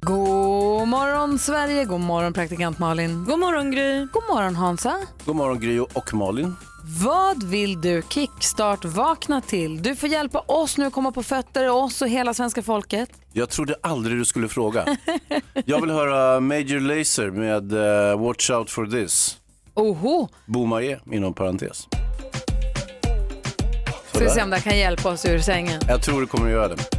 God morgon Sverige, god morgon praktikant Malin. God morgon Gry. God morgon Hansa. God morgon Gry och Malin. Vad vill du kickstart vakna till? Du får hjälpa oss nu att komma på fötter, oss och hela svenska folket. Jag trodde aldrig du skulle fråga. Jag vill höra Major Lazer med uh, Watch Out For This. Oho! Boumaier inom parentes. Ska vi se om det kan hjälpa oss ur sängen. Jag tror du kommer att göra det.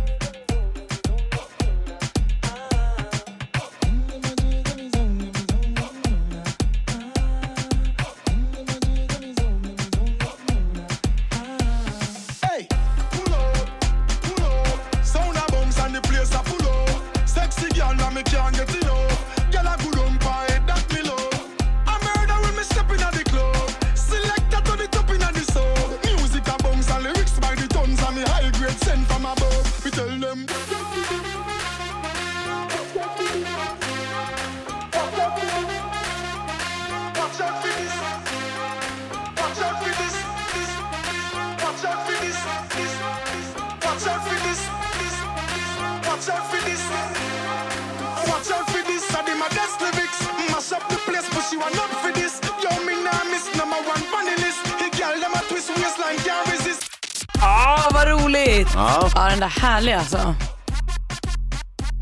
Ja, Ja, den där härliga alltså.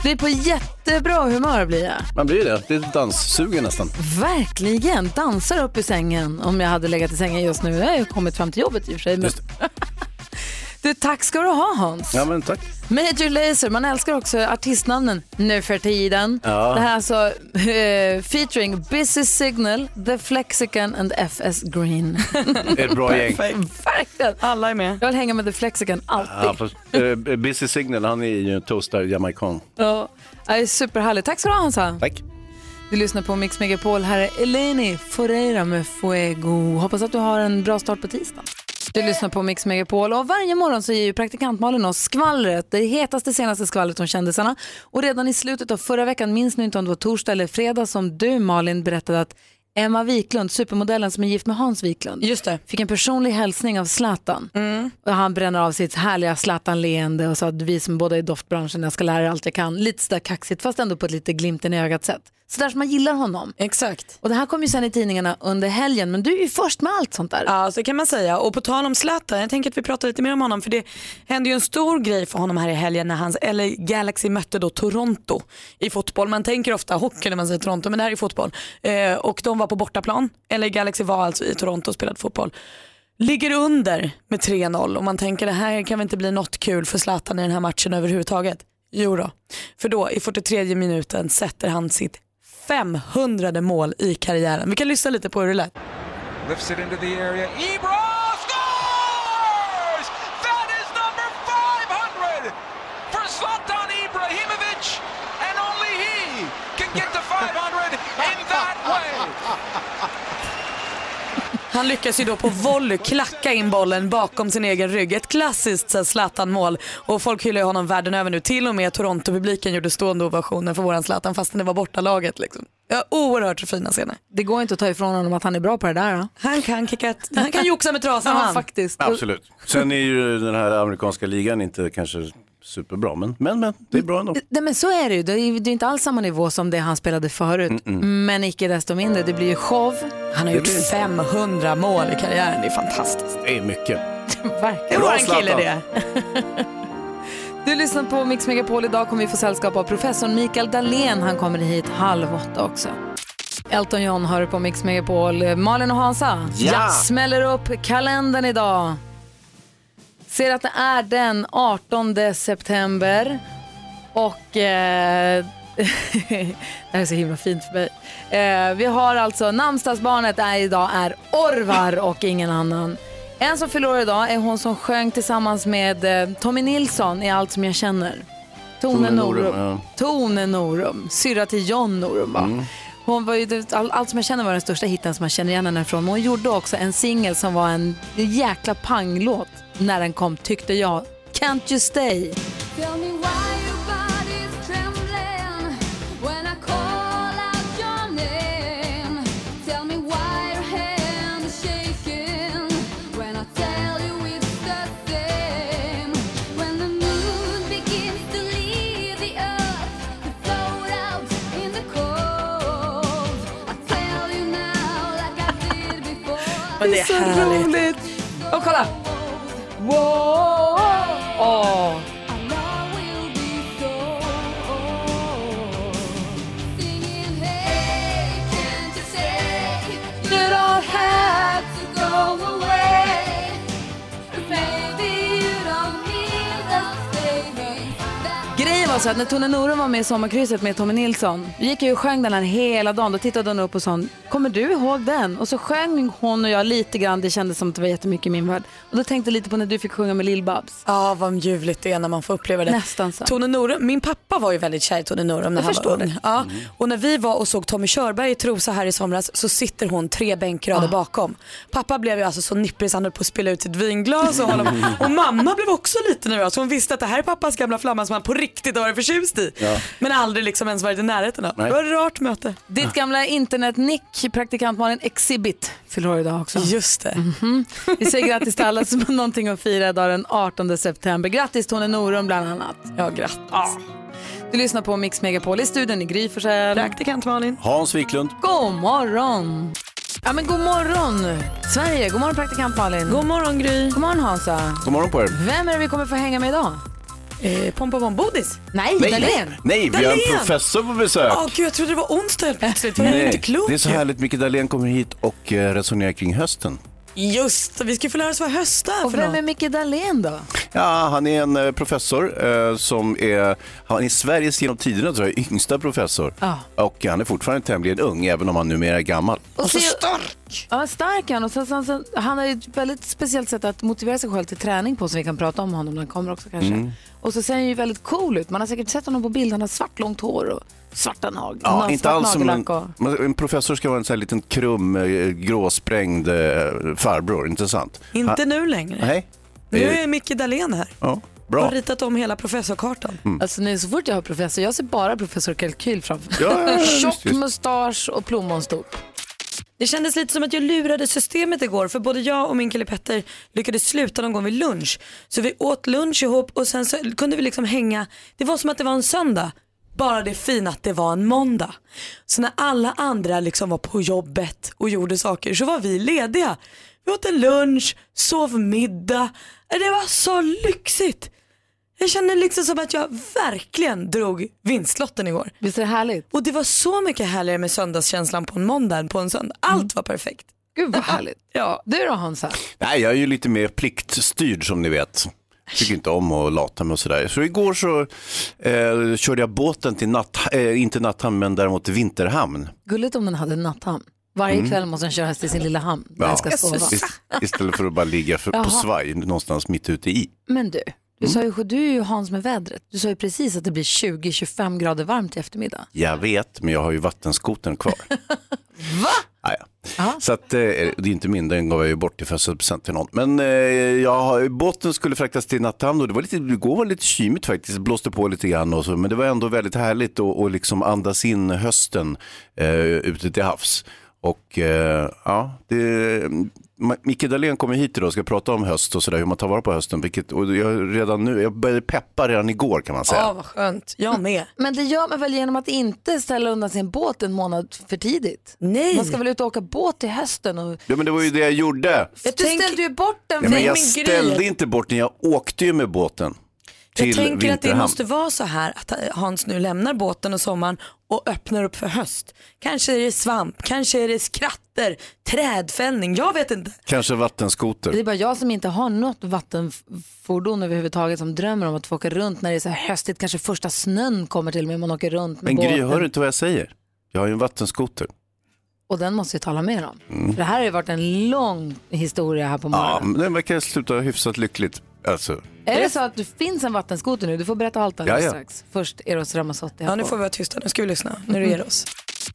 Det är på jättebra humör blir jag. man blir det. Det är danssugen nästan. Verkligen. Dansar upp i sängen om jag hade legat i sängen just nu. Jag har ju kommit fram till jobbet i och för sig. Men... Du, tack ska du ha Hans. Ja, men tack. Major Lazer, man älskar också artistnamnen nu för tiden. Ja. Det här är alltså eh, featuring Busy Signal, The Flexican and FS Green. Det är ett bra gäng. Verkligen. Alla är med. Jag vill hänga med The Flexican alltid. Ja, fast, eh, Busy Signal, han är ju en toastar jamaican. Ja. Det är superhärligt. Tack ska du ha Hansa. Tack. Du lyssnar på Mix Megapol. Här är Eleni Foreira med Fuego. Hoppas att du har en bra start på tisdag. Du lyssnar på Mix Megapol och varje morgon så ger ju praktikant Malin oss skvallret, det hetaste senaste skvallret om kändisarna. Och redan i slutet av förra veckan, minns ni inte om det var torsdag eller fredag, som du Malin berättade att Emma Wiklund, supermodellen som är gift med Hans Wiklund, Just det. fick en personlig hälsning av Zlatan. Och han bränner av sitt härliga Zlatan-leende och sa att vi som båda är i doftbranschen, jag ska lära er allt jag kan. Lite sådär kaxigt fast ändå på ett lite glimten i ögat sätt. Sådär som man gillar honom. Exakt. Och det här kom ju sen i tidningarna under helgen, men du är ju först med allt sånt där. Ja, så kan man säga. Och på tal om Zlatan, jag tänker att vi pratar lite mer om honom för det hände ju en stor grej för honom här i helgen när hans LA Galaxy mötte då Toronto i fotboll. Man tänker ofta hockey när man säger Toronto, men det här är fotboll. Eh, och de var på bortaplan. LA Galaxy var alltså i Toronto och spelade fotboll. Ligger under med 3-0 och man tänker det här kan väl inte bli något kul för Zlatan i den här matchen överhuvudtaget. Jo då. för då i 43 minuten sätter han sitt 500 mål i karriären. Vi kan lyssna lite på hur det lät. Lifts it into the area. Ebro scores! That is number 500 for Zlatan Ibrahimovic, and only he can get to 500 in that way. Han lyckas ju då på volley klacka in bollen bakom sin egen rygg. Ett klassiskt Zlatan-mål. Och folk hyllar ju honom världen över nu. Till och med Toronto-publiken gjorde stående ovationer för våran Zlatan fastän det var bortalaget. Liksom. Ja, oerhört fina scener. Det går inte att ta ifrån honom att han är bra på det där. Då. Han kan kicka ett, han kan joxa med trasan Ja, han. faktiskt. Absolut. Sen är ju den här amerikanska ligan inte kanske superbra, men, men, men det är bra ändå. Nej, men så är det ju. Det är, det är inte alls samma nivå som det han spelade förut. Men icke desto mindre, det blir ju show. Han har gjort 500 mål i karriären, det är fantastiskt. Det är mycket. Verkligen. Bra, en kille det. Du lyssnar på Mix Megapol. Idag kommer vi få sällskap av professorn Mikael Dahlén. Han kommer hit halv åtta också. Elton John hör på Mix Megapol. Malin och Hansa Ja. smäller upp kalendern idag. Ser att det är den 18 september. Och eh, det här är så himla fint för mig. Eh, vi har alltså namnsdagsbarnet är idag är Orvar och ingen annan. En som fyller år idag är hon som sjöng tillsammans med eh, Tommy Nilsson i Allt som jag känner. Tone Norum. Tone Norum, syrra till John Norum va? Hon var ju, all, allt som jag känner var den största hitten som man känner igen henne från. Men hon gjorde också en singel som var en jäkla panglåt när den kom, tyckte jag. Can't you stay? Tell me why your body's trembling when I call out your name. Tell me why your hand is shaking when I tell you it's the same. When the moon begins to leave the earth to float out in the cold, I tell you now like I did before. Men det är Så härligt. roligt! Och kolla! Wow! Åh. Var så att när Tone Norum var med i Sommarkrysset med Tommy Nilsson, då gick jag och sjöng den här hela dagen. Då tittade hon upp och sa, kommer du ihåg den? Och så sjöng hon och jag lite grann, det kändes som att det var jättemycket i min värld. Och då tänkte jag lite på när du fick sjunga med Lill-Babs. Ja, vad ljuvligt det är när man får uppleva det. Nästan så. Tone Norum, min pappa var ju väldigt kär i Tone Norum när Jag han förstår var det. ung. Ja. Och när vi var och såg Tommy Körberg i Trosa här i somras så sitter hon tre bänkrader bakom. Pappa blev ju alltså så nipprig så han höll på att spilla ut sitt vinglas och, och mamma blev också lite nervös. Hon visste att det här är pappas gamla flamma som han på riktigt har varit förtjust i. Men aldrig liksom ens varit i närheten av. Nej. Det var ett rart möte. Ditt gamla internet-nick, praktikant Malin Exhibit, fyller år idag också. Just det. Vi säger grattis till alla som har någonting att fira idag den 18 september. Grattis Tone Norum bland annat. Ja, grattis. Du lyssnar på Mix Megapol i studion i Gry Forssell. Praktikant Malin. Hans Wiklund. God morgon! Ja men god morgon Sverige, god morgon praktikant Malin. God morgon Gry. God morgon Hansa. God morgon på er. Vem är det vi kommer få hänga med idag? Eh, Pompa Pom Bodis. Nej, Dahlén. Nej, vi har en Dahlén. professor på besök. Åh gud, jag trodde det var onsdag helt plötsligt. Det var ju inte klokt. det är så härligt. Micke Dahlén kommer hit och eh, resonerar kring hösten. Just vi ska få lära oss vad höst är Och för vem något. är Micke Dahlén då? Ja, han är en eh, professor eh, som är, han är Sveriges genom tiderna tror jag, yngsta professor. Ja. Och han är fortfarande tämligen ung, även om han numera är gammal. Och så stark! Ja, stark han. Och så, så, så, han har ju ett väldigt speciellt sätt att motivera sig själv till träning på som vi kan prata om honom när han kommer också kanske. Mm. Och så ser han ju väldigt cool ut. Man har säkert sett honom på bilderna, svart långt hår och svarta naglar. Ja, svart inte alls som en, och... en professor ska vara en sån här liten krum, eh, gråsprängd eh, farbror, inte sant? Inte Han- nu längre. Nej. Nu Eh, är Micke Dahlén här. Ja, Har bra. Mm. ritat om hela professorkartan. Alltså nu så fort jag har professor, jag ser bara professor Kalkyl framför mig. Ja, ja, ja, Tjock mustasch och plommonstop. Det kändes lite som att jag lurade systemet igår för både jag och min kille Petter lyckades sluta någon gång vid lunch. Så vi åt lunch ihop och sen så kunde vi liksom hänga. Det var som att det var en söndag. Bara det fina att det var en måndag. Så när alla andra liksom var på jobbet och gjorde saker så var vi lediga. Vi åt en lunch, sov middag. Det var så lyxigt. Jag kände liksom som att jag verkligen drog vinstlotten igår. Visst är det härligt? Och det var så mycket härligare med söndagskänslan på en måndag än på en söndag. Allt var perfekt. Gud vad härligt. Ja. Du då Hansa? Nej, jag är ju lite mer pliktstyrd som ni vet. Tycker inte om att lata mig och sådär. Så igår så eh, körde jag båten till natt, eh, inte Natthamn men däremot till Vinterhamn. Gulligt om den hade en natthamn. Varje kväll måste den köras till sin lilla hamn där den ska sova. ist- istället för att bara ligga för, på svaj någonstans mitt ute i. Men du, du, sa ju, du är ju Hans med vädret. Du sa ju precis att det blir 20-25 grader varmt i eftermiddag. Jag vet, men jag har ju vattenskoten kvar. Va? Så att, eh, det är inte min, den gav jag ju bort i födelsedagspresent till någon. Men eh, jag båten skulle fraktas till Natthamn och det var lite, igår var det lite kymigt faktiskt, det blåste på lite grann och så, men det var ändå väldigt härligt att och liksom andas in hösten eh, ute till havs. Och eh, ja, det, Micke Dahlén kommer hit idag och ska prata om höst och sådär, hur man tar vara på hösten. Vilket, och jag, redan nu, jag började peppa redan igår kan man säga. Ja, vad skönt. Jag med. Men det gör man väl genom att inte ställa undan sin båt en månad för tidigt? Nej. Man ska väl ut och åka båt till hösten? Och... Ja, men det var ju det jag gjorde. du tänk- ställde ju bort den. Ja, för men jag min grej. ställde inte bort den, jag åkte ju med båten till Jag tänker att det måste vara så här att Hans nu lämnar båten och sommaren och öppnar upp för höst. Kanske är det svamp, kanske är det skratter, trädfällning, jag vet inte. Kanske Det vattenskoter. är bara jag som inte har något vattenfordon överhuvudtaget som drömmer om att få åka runt när det är så här höstigt. Kanske första snön kommer till och med man åker runt med Men Gry, båten. hör du inte vad jag säger? Jag har ju en vattenskoter. Och den måste vi tala mer om. För det här har ju varit en lång historia här på Mm. Ja, morgonen. men den verkar sluta hyfsat lyckligt. Alltså, Är det så att det finns en vattenskoter nu? Du får berätta allt alldeles Ja, ja. strax. Först Eros Ramazzotti. Ja nu får vi vara tysta, nu ska vi lyssna. Nu är det er oss.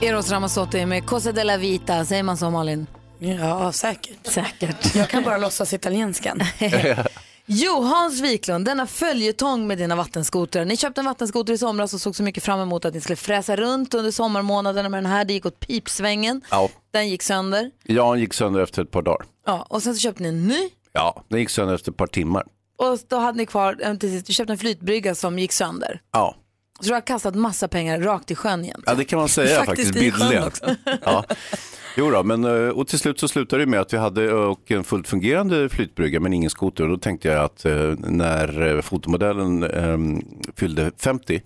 Eros Ramazzotti med Cosa della Vita, säger man så Malin? Ja, säkert. Säkert. Jag kan bara låtsas italienskan. Jo, Hans Wiklund, denna följetong med dina vattenskotrar. Ni köpte en vattenskoter i somras och såg så mycket fram emot att ni skulle fräsa runt under sommarmånaderna med den här. Det gick åt pipsvängen. Ja, Den gick sönder. Jan gick sönder efter ett par dagar. Ja, och sen så köpte ni en ny. Ja, den gick sönder efter ett par timmar. Och då hade ni kvar, till sist, du köpte en flytbrygga som gick sönder. Ja, Så du har kastat massa pengar rakt i sjön igen. ja det kan man säga Faktiskt faktiskt, i sjön bildligen. också. Ja. Jo då, men eh, och till slut så slutade det med att vi hade eh, och en fullt fungerande flytbrygga men ingen skoter. Och då tänkte jag att eh, när eh, fotomodellen eh, fyllde 50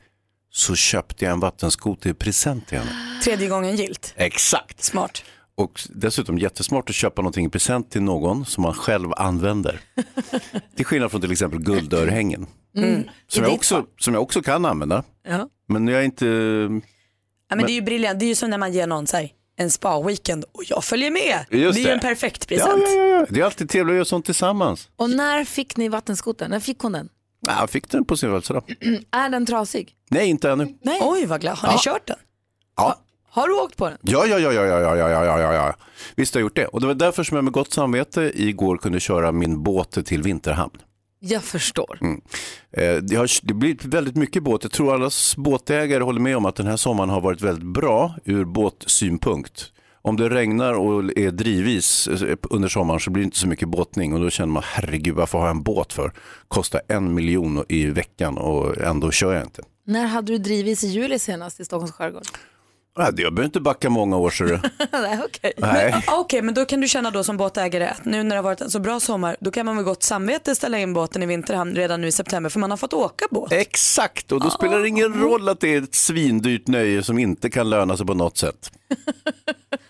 så köpte jag en vattenskoter i present till henne. Tredje gången gilt. Exakt. Smart. Och dessutom jättesmart att köpa någonting i present till någon som man själv använder. till skillnad från till exempel guldörhängen. Mm. Som, jag också, som jag också kan använda. Ja. Men jag är inte... Ja, men det är ju briljant. Det är ju som när man ger någon så här, en spa-weekend och jag följer med. Just det är ju en perfekt present. ja, ja, ja. Det är alltid trevligt att göra sånt tillsammans. Och när fick ni vattenskotern? När fick hon den? Ja, Jag fick den på sin födelsedag. Är den trasig? Nej, inte ännu. Nej. Oj vad glad. Har ni Ja. kört den? Ja. Har du åkt på den? Ja, ja, ja, ja, ja, ja, ja, ja, ja. Visst har jag gjort det. Och det var därför som jag med gott samvete igår kunde köra min båt till Vinterhamn. Jag förstår. Eh, Det, har, det blir väldigt mycket båt. Jag tror alla båtägare håller med om att den här sommaren har varit väldigt bra ur båtsynpunkt. Om det regnar och är drivis eh, under sommaren så blir det inte så mycket båtning och då känner man herregud varför har jag en båt för? Kostar en miljon i veckan och ändå kör jag inte. När hade du drivits i juli senast i Stockholms skärgård? Nej, Jag behöver inte backa många år. Så det. Nej, okej. Ah, Okej, men då kan du känna då som båtägare att nu när det har varit en så bra sommar, då kan man med gott samvete ställa in båten i Vinterhamn redan nu i september för man har fått åka båt. Exakt, och då spelar det ingen roll att det är ett svindyrt nöje som inte kan löna sig på något sätt.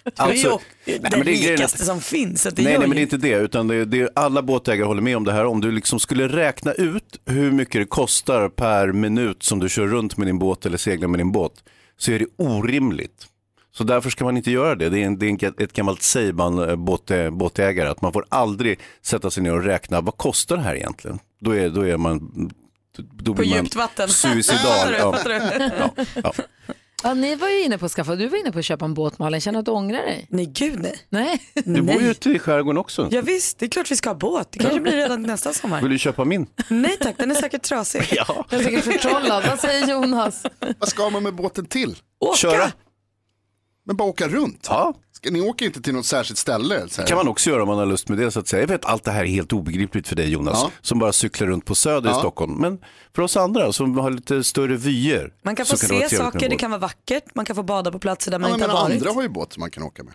det är ju Alltså, det, men rikaste som finns. Det Nej, nej, men det är inte det, utan det det alla båtägare håller med om det här. Om du liksom skulle räkna ut hur mycket det kostar per minut som du kör runt med din båt eller seglar med din båt, så är det orimligt. Så därför ska man inte göra det. Det är, en, det är ett gammalt säg bland eh, båt, båtägare, att man får aldrig sätta sig ner och räkna, vad kostar det här egentligen? Då är, då är man då På blir man djupt vatten. Suicidal. Ja. Ja, ja. Ja, ni var ju inne på att skaffa, du var inne på att köpa en båt Malin, känner du att du ångrar dig? Nej gud nej. Nej. Du bor ju ute i skärgården också. Ja, visst, det är klart vi ska ha båt. Det kanske blir redan nästa sommar. Vill du köpa min? Nej tack, den är säkert trasig. Ja. Jag är säkert förtrollad. Vad säger Jonas? Vad ska man med båten till? Åka! Köra? Men bara åka runt? Ja. Ska ni åka inte till något särskilt ställe? Så här? kan man också göra om man har lust med det. Så att säga. Jag vet allt det här är helt obegripligt för dig Jonas, Ja. som bara cyklar runt på Söder i Ja. Stockholm. Men för oss andra som har lite större vyer. Man kan få det vara se saker, det kan vara vackert, man kan få bada på platser där man Ja, inte men har varit. andra har ju båt som man kan åka med.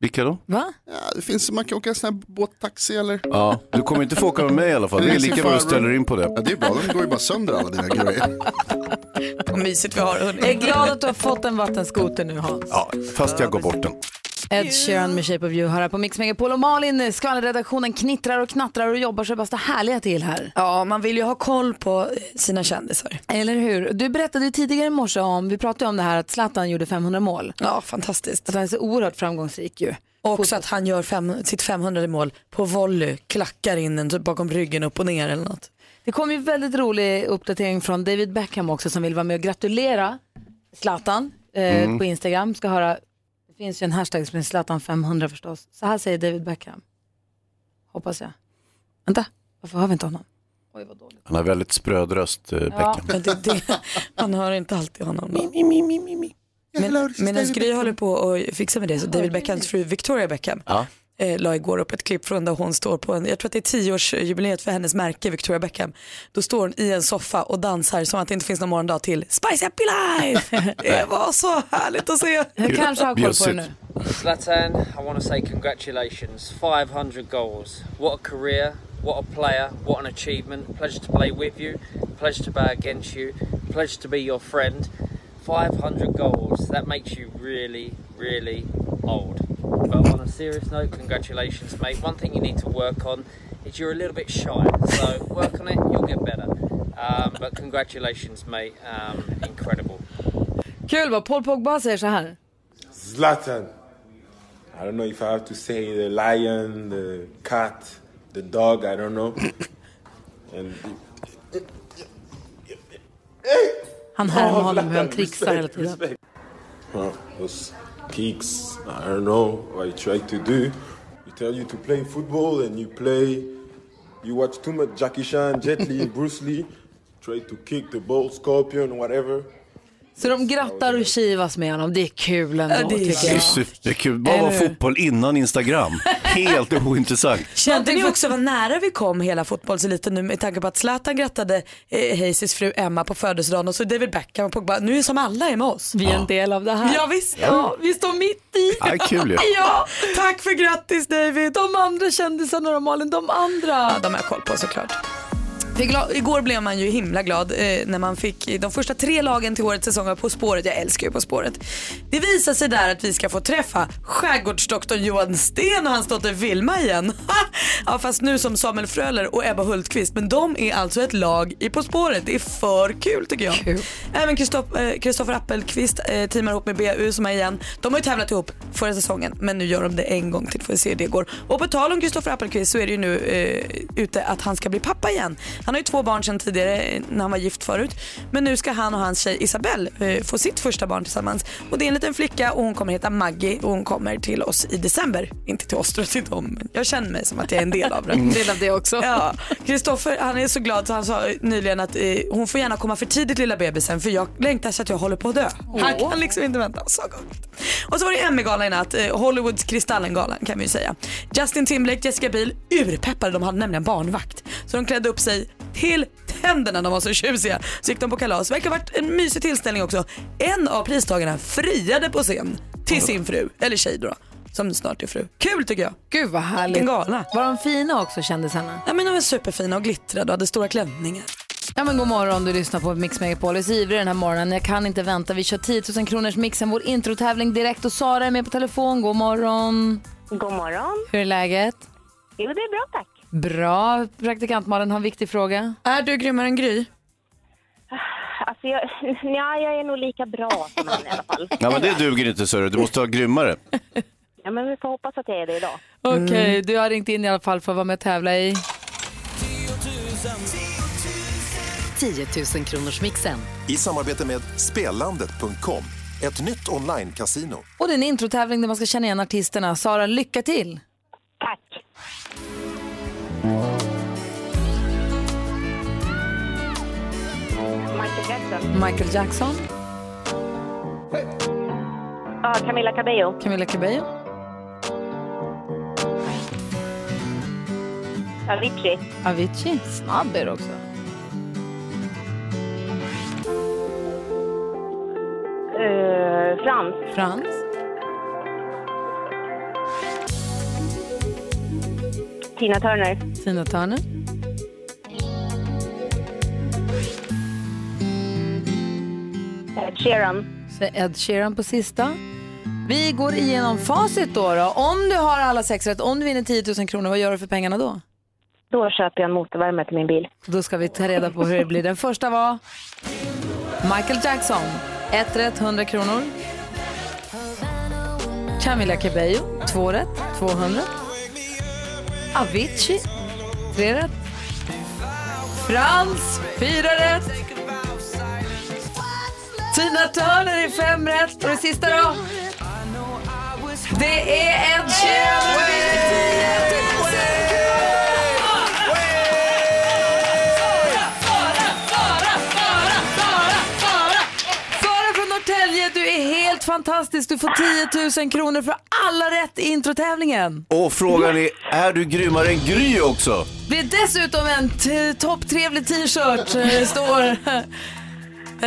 Vilka då? Va? Ja, det finns, man kan åka sån här båttaxi eller? Ja, du kommer inte få åka med mig i alla fall. Det är lika bra att du ställer in på Ja, det. det är bra, de går ju bara sönder alla dina grejer. Vad mysigt vi har. hörni. Jag är glad att du har fått en vattenskoter nu Hans. Ja, fast jag går bort den. Ed Sheeran med Shape of You här på Mix Megapol och Malin, skvallerredaktionen knittrar och knattrar och jobbar så det bara står härliga till här. Ja, man vill ju ha koll på sina kändisar. Eller hur? Du berättade ju tidigare i morse om, vi pratade om det här att Zlatan gjorde 500 mål. Ja, fantastiskt. Att han är så oerhört framgångsrik ju. Och också att han gör fem, sitt 500 mål på volley, klackar in den typ bakom ryggen upp och ner eller något. Det kom ju väldigt rolig uppdatering från David Beckham också som vill vara med och gratulera Zlatan eh, på Instagram. Ska höra, finns ju en hashtag som är Zlatan 500 förstås. Så här säger David Beckham. Hoppas jag. Vänta, varför hör vi inte honom? Oj vad dåligt. Han har väldigt spröd röst, eh, Beckham. Men det, det, man hör inte alltid honom. Då. Hello, Men, this is medan David Gry håller på och fixar med det så David Beckhams fru Victoria Beckham Ja. Eh, la igår upp ett klipp från där hon står på en, jag tror att det är tioårsjubileet för hennes märke Victoria Beckham. Då står hon i en soffa och dansar som att det inte finns någon morgondag till Spice Happy Life. det var så härligt att se. Jag kanske har koll på det nu. Zlatan, I want to say congratulations. 500 goals. What a career, what a player, what an achievement. Pleasure to play with you, pleasure to play against you, pleasure to be your friend. 500 goals, that makes you really, really old. But on a serious note, congratulations, mate. One thing you need to work on is you're a little bit shy. So work on it, you'll get better. Um, but congratulations, mate. Um, incredible. Kul vad Paul Pogba säger så här. Zlatan. I don't know if I have to say the lion, the cat, the dog, I don't know. And Han härmar honom hur han trixar hela tiden. huh, those kicks. I don't know what you try to do. We tell you to play football and you play. You watch too much Jackie Chan, Jet Li, Bruce Lee. Try to kick the ball, scorpion, whatever. Så de grattar och kivas med honom. Det är kul ändå Ja, det är tycker Det är jag. superkul. Vad var Eller hur? fotboll innan Instagram? Helt ointressant. Kände ni också vad nära vi kom hela fotbollseliten nu med tanke på att Zlatan grattade eh, Hazes fru Emma på födelsedagen och så David Beckham och Pogba. Nu är som alla är med oss. Vi är en del av det här. Ja visst. Ja, vi står mitt i. Ja, kul ju. Ja, tack för grattis David. De andra kändisarna då Malin, de andra. De har jag koll på såklart. Igår blev man ju himla glad eh, när man fick de första tre lagen till årets säsong av På spåret. Jag älskar ju På spåret. Det visar sig där att vi ska få träffa skärgårdsdoktorn Johan Sten och hans dotter Vilma igen. ja, fast nu som Samuel Fröler och Ebba Hultqvist. Men de är alltså ett lag i På spåret. Det är för kul tycker jag. Kul. Även eh, Kristoffer Appelqvist eh, teamar ihop med BU som är igen. De har ju tävlat ihop förra säsongen men nu gör de det en gång till. Får vi se hur det går. Och på tal om Kristoffer Appelqvist så är det ju nu eh, ute att han ska bli pappa igen. Han har ju två barn sedan tidigare när han var gift förut. Men nu ska han och hans tjej Isabelle eh, få sitt första barn tillsammans. Och det är en liten flicka och hon kommer heta Maggie och hon kommer till oss i december. Inte till oss till dem. Men jag känner mig som att jag är en del av det. En del av det också. Ja, Kristoffer han är så glad så han sa nyligen att eh, hon får gärna komma för tidigt lilla bebisen för jag längtar så att jag håller på att dö. Han kan liksom inte vänta. Så gulligt. Och så var det Emmy-gala i natt, eh, Hollywoods Kristallengalan kan vi ju säga. Justin Timberlake, Jessica Biel, urpeppade, de hade nämligen barnvakt. Så de klädde upp sig till tänderna, de var så tjusiga. Så gick de på kalas. Verkar ha varit en mysig tillställning också. En av pristagarna friade på scen till sin fru, eller tjej då, som snart är fru. Kul tycker jag. Gud vad härligt. Vilken gala. Var de fina också kändisarna? Ja, men de var superfina och glittrade och hade stora klänningar. Ja men god morgon, du lyssnar på Mix Megapol. Jag är så ivrig den här morgonen. Jag kan inte vänta. Vi kör 10 000 kronors mixen, vår introtävling direkt och Sara är med på telefon. God morgon. God morgon. Hur är läget? Jo, det är bra tack. Bra. Praktikant Malin har en viktig fråga. Är du grymmare än Gry? Alltså, jag, ja, jag är nog lika bra som han i alla fall. Ja, men det duger inte Sörre, du måste vara grymmare. Ja, men vi får hoppas att jag är det idag. Okej, du har ringt in i alla fall för att vara med och tävla i... 10 000 kronors mixen. I samarbete med Spelandet.com, ett nytt online-casino. Och det är en introtävling där man ska känna igen artisterna. Sara, lycka till! Tack! Michael Jackson. Michael Jackson, Ja, Camila Cabello. Camila Cabello, Avicii. Avicii. Snabb är du också. Uh, Frans. Frans. Tina Turner. Tina Turner. Ed Sheeran. Så Ed Sheeran på sista. Vi går igenom facit då, då. Om du har alla sex rätt, om du vinner 10 000 kronor, vad gör du för pengarna då? Då köper jag en motorvärmare till min bil. Då ska vi ta reda på hur det blir. Den första var Michael Jackson. Ett rätt, 100 kronor. Camila Cabello, två rätt, 200. Avicii, tre rätt. Frans, fyra rätt. Tina Turner är fem rätt. Och det sista då? Det är Ed Sheeran! Är helt fantastisk. Du får 10 000 kronor för alla rätt i introtävlingen. Och frågan är, är du grymmare än Gry också? Det är dessutom en t- topptrevlig t-shirt. eh, Det står...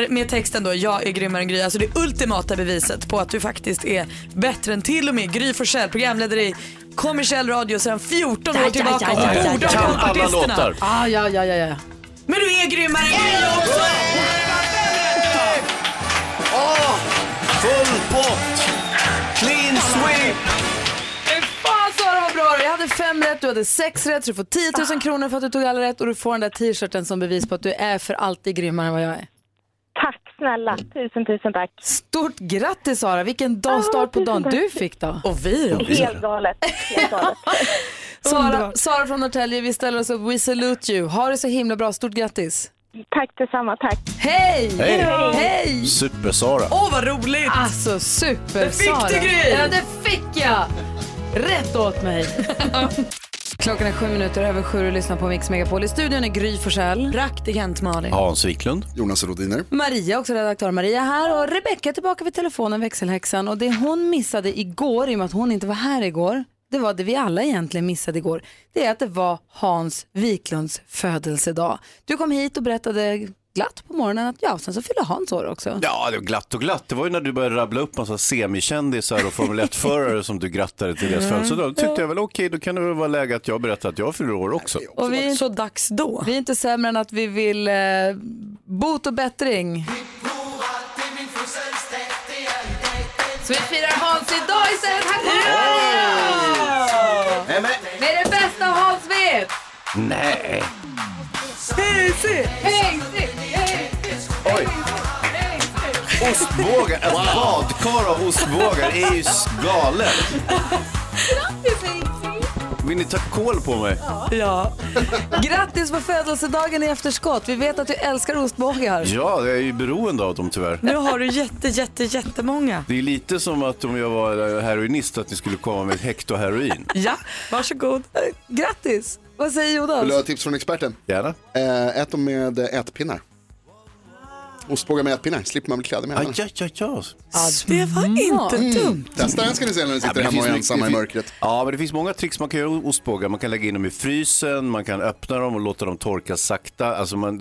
Med texten då, jag är grymmare än Gry. Alltså det ultimata beviset på att du faktiskt är bättre än till och med Gry Forssell, programledare i kommersiell radio sedan 14 år tillbaka. och borde ha Kan koll på alla låtar. Ah, ja, ja, ja, ja. Men du är grymmare än Gry också! Åh, full pott! Clean sweep! Fan Sara vad bra Jag hade fem rätt, du hade sex rätt så du får 10 000 kronor för att du tog alla rätt och du får den där t-shirten som bevis på att du är för alltid grymmare än vad jag är. Tack snälla. Tusen, tusen tack. Stort grattis Sara, vilken dag start på dagen du fick då. Och vi då. Helt galet. Helt galet. Sara, Sara från Norrtälje, vi ställer oss upp, we salute you. Ha det så himla bra, stort grattis. Tack detsamma, tack. Hej! Hej! Hej! Super-Sara. Åh vad roligt! Alltså super Det fick du, Gry! Ja det fick jag! Rätt åt mig. Klockan är sju minuter över sju och lyssnar på Mix Megapol. I studion är Gry Forssell. Praktikant Malin. Hans Wiklund. Jonas Rodiner. Maria, också redaktör Maria här och Rebecka är tillbaka vid telefonen, växelhäxan. Och det hon missade igår, i och med att hon inte var här igår, det var det vi alla egentligen missade igår. Det är att det var Hans Wiklunds födelsedag. Du kom hit och berättade glatt på morgonen att ja, sen så fyller Hans år också. Ja, det var glatt och glatt. Det var ju när du började rabbla upp massa semikändisar och Formel 1-förare som du grattade till deras födelsedag. Då tyckte jag väl okej, då kan det väl vara läge att jag berättar att jag fyller år också. Och vi, är- Så dags då. vi är inte sämre än att vi vill eh, bot och bättring. Så vi firar Hans idag istället. Här kommer Maria! Med det bästa Hans vet! Nej. Hej, se! Hej, se! Hej, se! Oj. Ostbågar, ett badkar av ostbågar är ju galet. Vill ni ta koll på mig? Ja. Grattis på födelsedagen i efterskott. Vi vet att du älskar ostbågar. Ja, jag är ju beroende av dem tyvärr. Nu har du jätte, jätte, jättemånga. Det är lite som att om jag var heroinist att ni skulle komma med ett hekto heroin. Ja, varsågod. Grattis! Vad säger Jonas? Vill du ha tips från experten? Gärna. Eh, ät dem med eh, ätpinnar. Ostbågar med ätpinnar, slipper man bli kladdig med Aj, händerna. aj, aj, aj. Ja, det var inte dumt. Testa den ska ni se när ni sitter hemma och är ensamma i mörkret. Ja, men det finns många tricks man kan göra med ostbågar. Man kan lägga in dem i frysen, man kan öppna dem och låta dem torka sakta. Alltså man,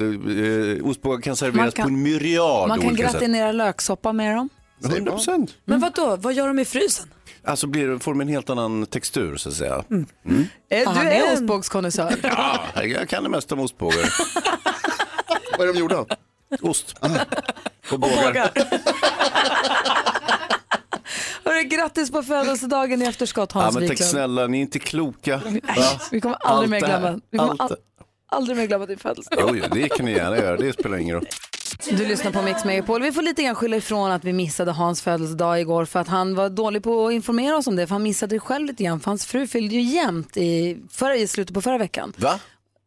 eh, ostbågar kan serveras kan- på en myriad Man kan olika sätt. gratinera löksoppa med dem. 100 procent. Men vad då? Vad gör de i frysen? Alltså blir, det- får de en helt annan textur så att säga. Eh, Du Han är en- ostbågskonnässör. Ja, jag kan det mesta om ostbågar. Vad är de gjorda av? Ost. Och bågar. Hörru, grattis på födelsedagen i efterskott Ja, Hans men tack Wiklund. snälla, ni är inte kloka. Va? Vi kommer aldrig mer glömma. Vi kommer Allt all, det- aldrig mer glömma din födelsedag. Jo, jo, det kan ni gärna göra, det spelar ingen roll. Du lyssnar på Mix Megapol. Vi får lite grann skylla ifrån att vi missade Hans födelsedag igår för att han var dålig på att informera oss om det. För han missade det själv lite grann för hans fru fyllde ju jämnt i, förra, i slutet på förra veckan. Va?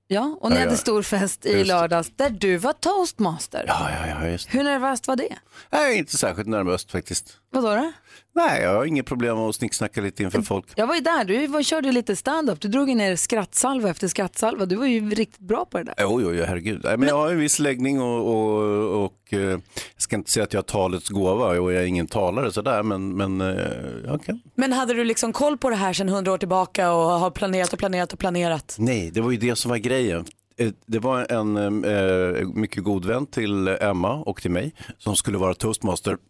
Ja, och ni Ja, hade ja. stor fest i Just lördags där du var toastmaster. Ja, ja, ja, just Hur nervöst var det? Jag är inte särskilt nervöst faktiskt. Vadå då? Nej, jag har inget problem med att snicksnacka lite inför folk. Jag var ju där, du var, körde lite stand-up. Du drog ju ner skrattsalva efter skrattsalva. Du var ju riktigt bra på det där. Jo, jo, jo, herregud. Nej, Men jag har en viss läggning och, och, och eh, jag ska inte säga att jag har talets gåva och jag är ingen talare sådär, men, men eh, jag kan. Men hade du liksom koll på det här sedan hundra år tillbaka och har planerat och planerat och planerat? Nej, det var ju det som var grejen. Eh, Det var en eh, mycket god vän till Emma och till mig som skulle vara toastmaster.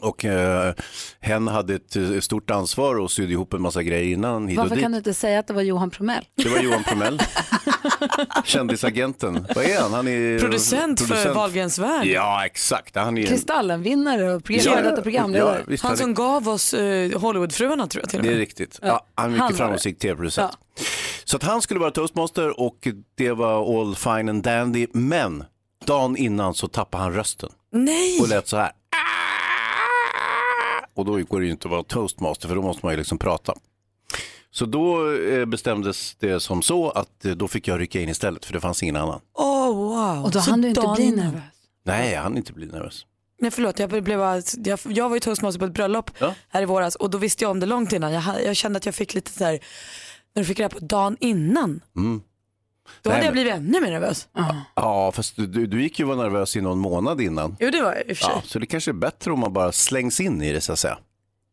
Och eh, hen hade ett eh, stort ansvar och sydde ihop en massa grejer innan hit Varför kan du inte säga att det var Johan Promell? Det var Johan Promell. Kändisagenten. Vad är han? Han är Producent, för Wahlgrens värld. Ja, exakt. Han är Kristallenvinnare och program, Ja, programledare. ja, visst, Han som gav oss eh, Hollywoodfruarna tror jag till och Det med. är riktigt. Ja, han är mycket han framgångsrik tv-producent. Så att han skulle vara toastmaster och det var all fine and dandy. Men dagen innan så tappade han rösten Nej! och lät så här. Och då går det ju inte att vara toastmaster för då måste man ju liksom prata. Så då eh, bestämdes det som så att eh, då fick jag rycka in istället för det fanns ingen annan. Oh, wow. Och då Så hann du inte bli nervös. Nej, jag hann inte bli nervös. Nej förlåt, jag, blev, jag, jag var ju toastmaster på ett bröllop Ja. här i våras och då visste jag om det långt innan. Jag, ha- jag kände att jag fick lite så här, när du fick reda på dagen innan, Mm. Då Nej, hade jag men- blivit ännu mer nervös. Ja, fast du, du, gick ju och var nervös i någon månad innan. Jo det var jag i och för sig. Ja, så det kanske är bättre om man bara slängs in i det så att säga.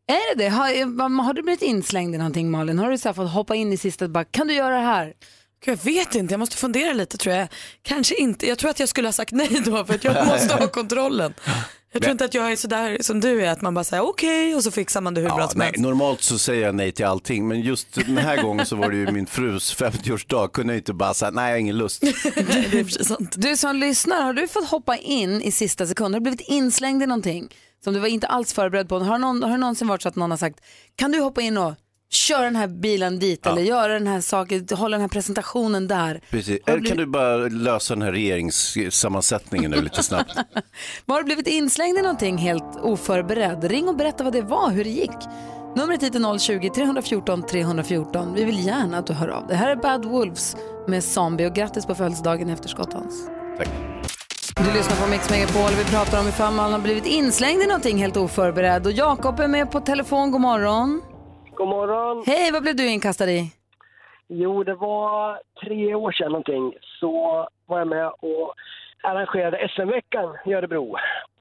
Är det det? Har, har du blivit inslängd i någonting Malin? Har du så här fått hoppa in i sista och bara, kan du göra det här? Jag vet inte, jag måste fundera lite tror jag. Kanske inte, jag tror att jag skulle ha sagt nej då för att jag måste ha kontrollen. Jag tror inte att jag är sådär som du är, att man bara säger okej och så fixar man det hur bra Ja, som nej, helst. normalt så säger jag nej till allting, men just den här gången så var det ju min frus 50-årsdag. Kunde jag inte bara säga nej, jag har ingen lust. det är sant. Du som lyssnar, har du fått hoppa in i sista sekunden? Har du blivit inslängd i någonting som du var inte alls förberedd på? Har, någon, har det någonsin varit så att någon har sagt, kan du hoppa in och köra den här bilen dit eller göra den här saken, hålla den här presentationen där? Precis. Eller blivit- kan du bara lösa den här regeringssammansättningen nu lite snabbt? Har du blivit inslängd i någonting helt oförberedd? Ring och berätta vad det var, hur det gick. Numret hit är 020-314 314. Vi vill gärna att du hör av dig. Här är Bad Wolves med Zombie och grattis på födelsedagen i efterskott Hans. Tack. Du lyssnar på Mix Megapol. Vi pratar om ifall man har blivit inslängd i någonting helt oförberedd. Och Jakob är med på telefon. God morgon. God morgon. Hej, vad blev du inkastad i? Jo, det var tre år sedan någonting så var jag med och arrangerade SM-veckan i Örebro.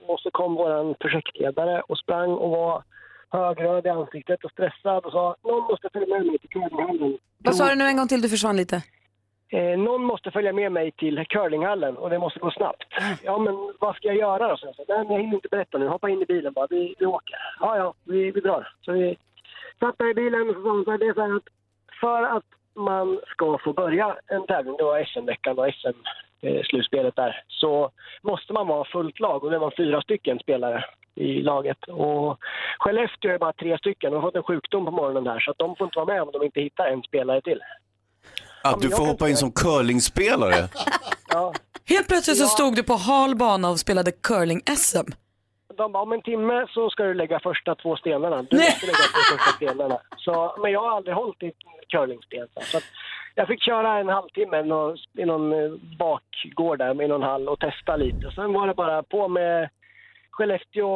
Och så kom vår projektledare och sprang och var högröd i ansiktet och stressad och sa någon måste följa med mig till curlinghallen. Vad sa du nu en gång till? Du försvann lite. Eh, någon måste följa med mig till curlinghallen och det måste gå snabbt. Ja, men vad ska jag göra då? Så jag sa, Nej, men jag hinner inte berätta nu. Hoppa in i bilen bara. Vi, vi åker. Ja, ja, vi, vi drar. Så vi satt i bilen och så sa det är så här att för att man ska få börja en tävling, det var SM-veckan och SM-slutspelet där, så måste man vara fullt lag och det var fyra stycken spelare i laget. Och Skellefteå är bara tre stycken. De har fått en sjukdom på morgonen där så att de får inte vara med om de inte hittar en spelare till. Att du får hoppa in som curlingspelare. Ja. Helt plötsligt så stod du på hal bana och spelade curling-SM. De bara, om en timme så ska du lägga första två stenarna. Du måste lägga två första stenarna. Så, men jag har aldrig hållit i ett curlingsten. Så att jag fick köra en halvtimme i någon, i någon eh, bakgård där i någon hall och testa lite. Sen var det bara på med Skellefteå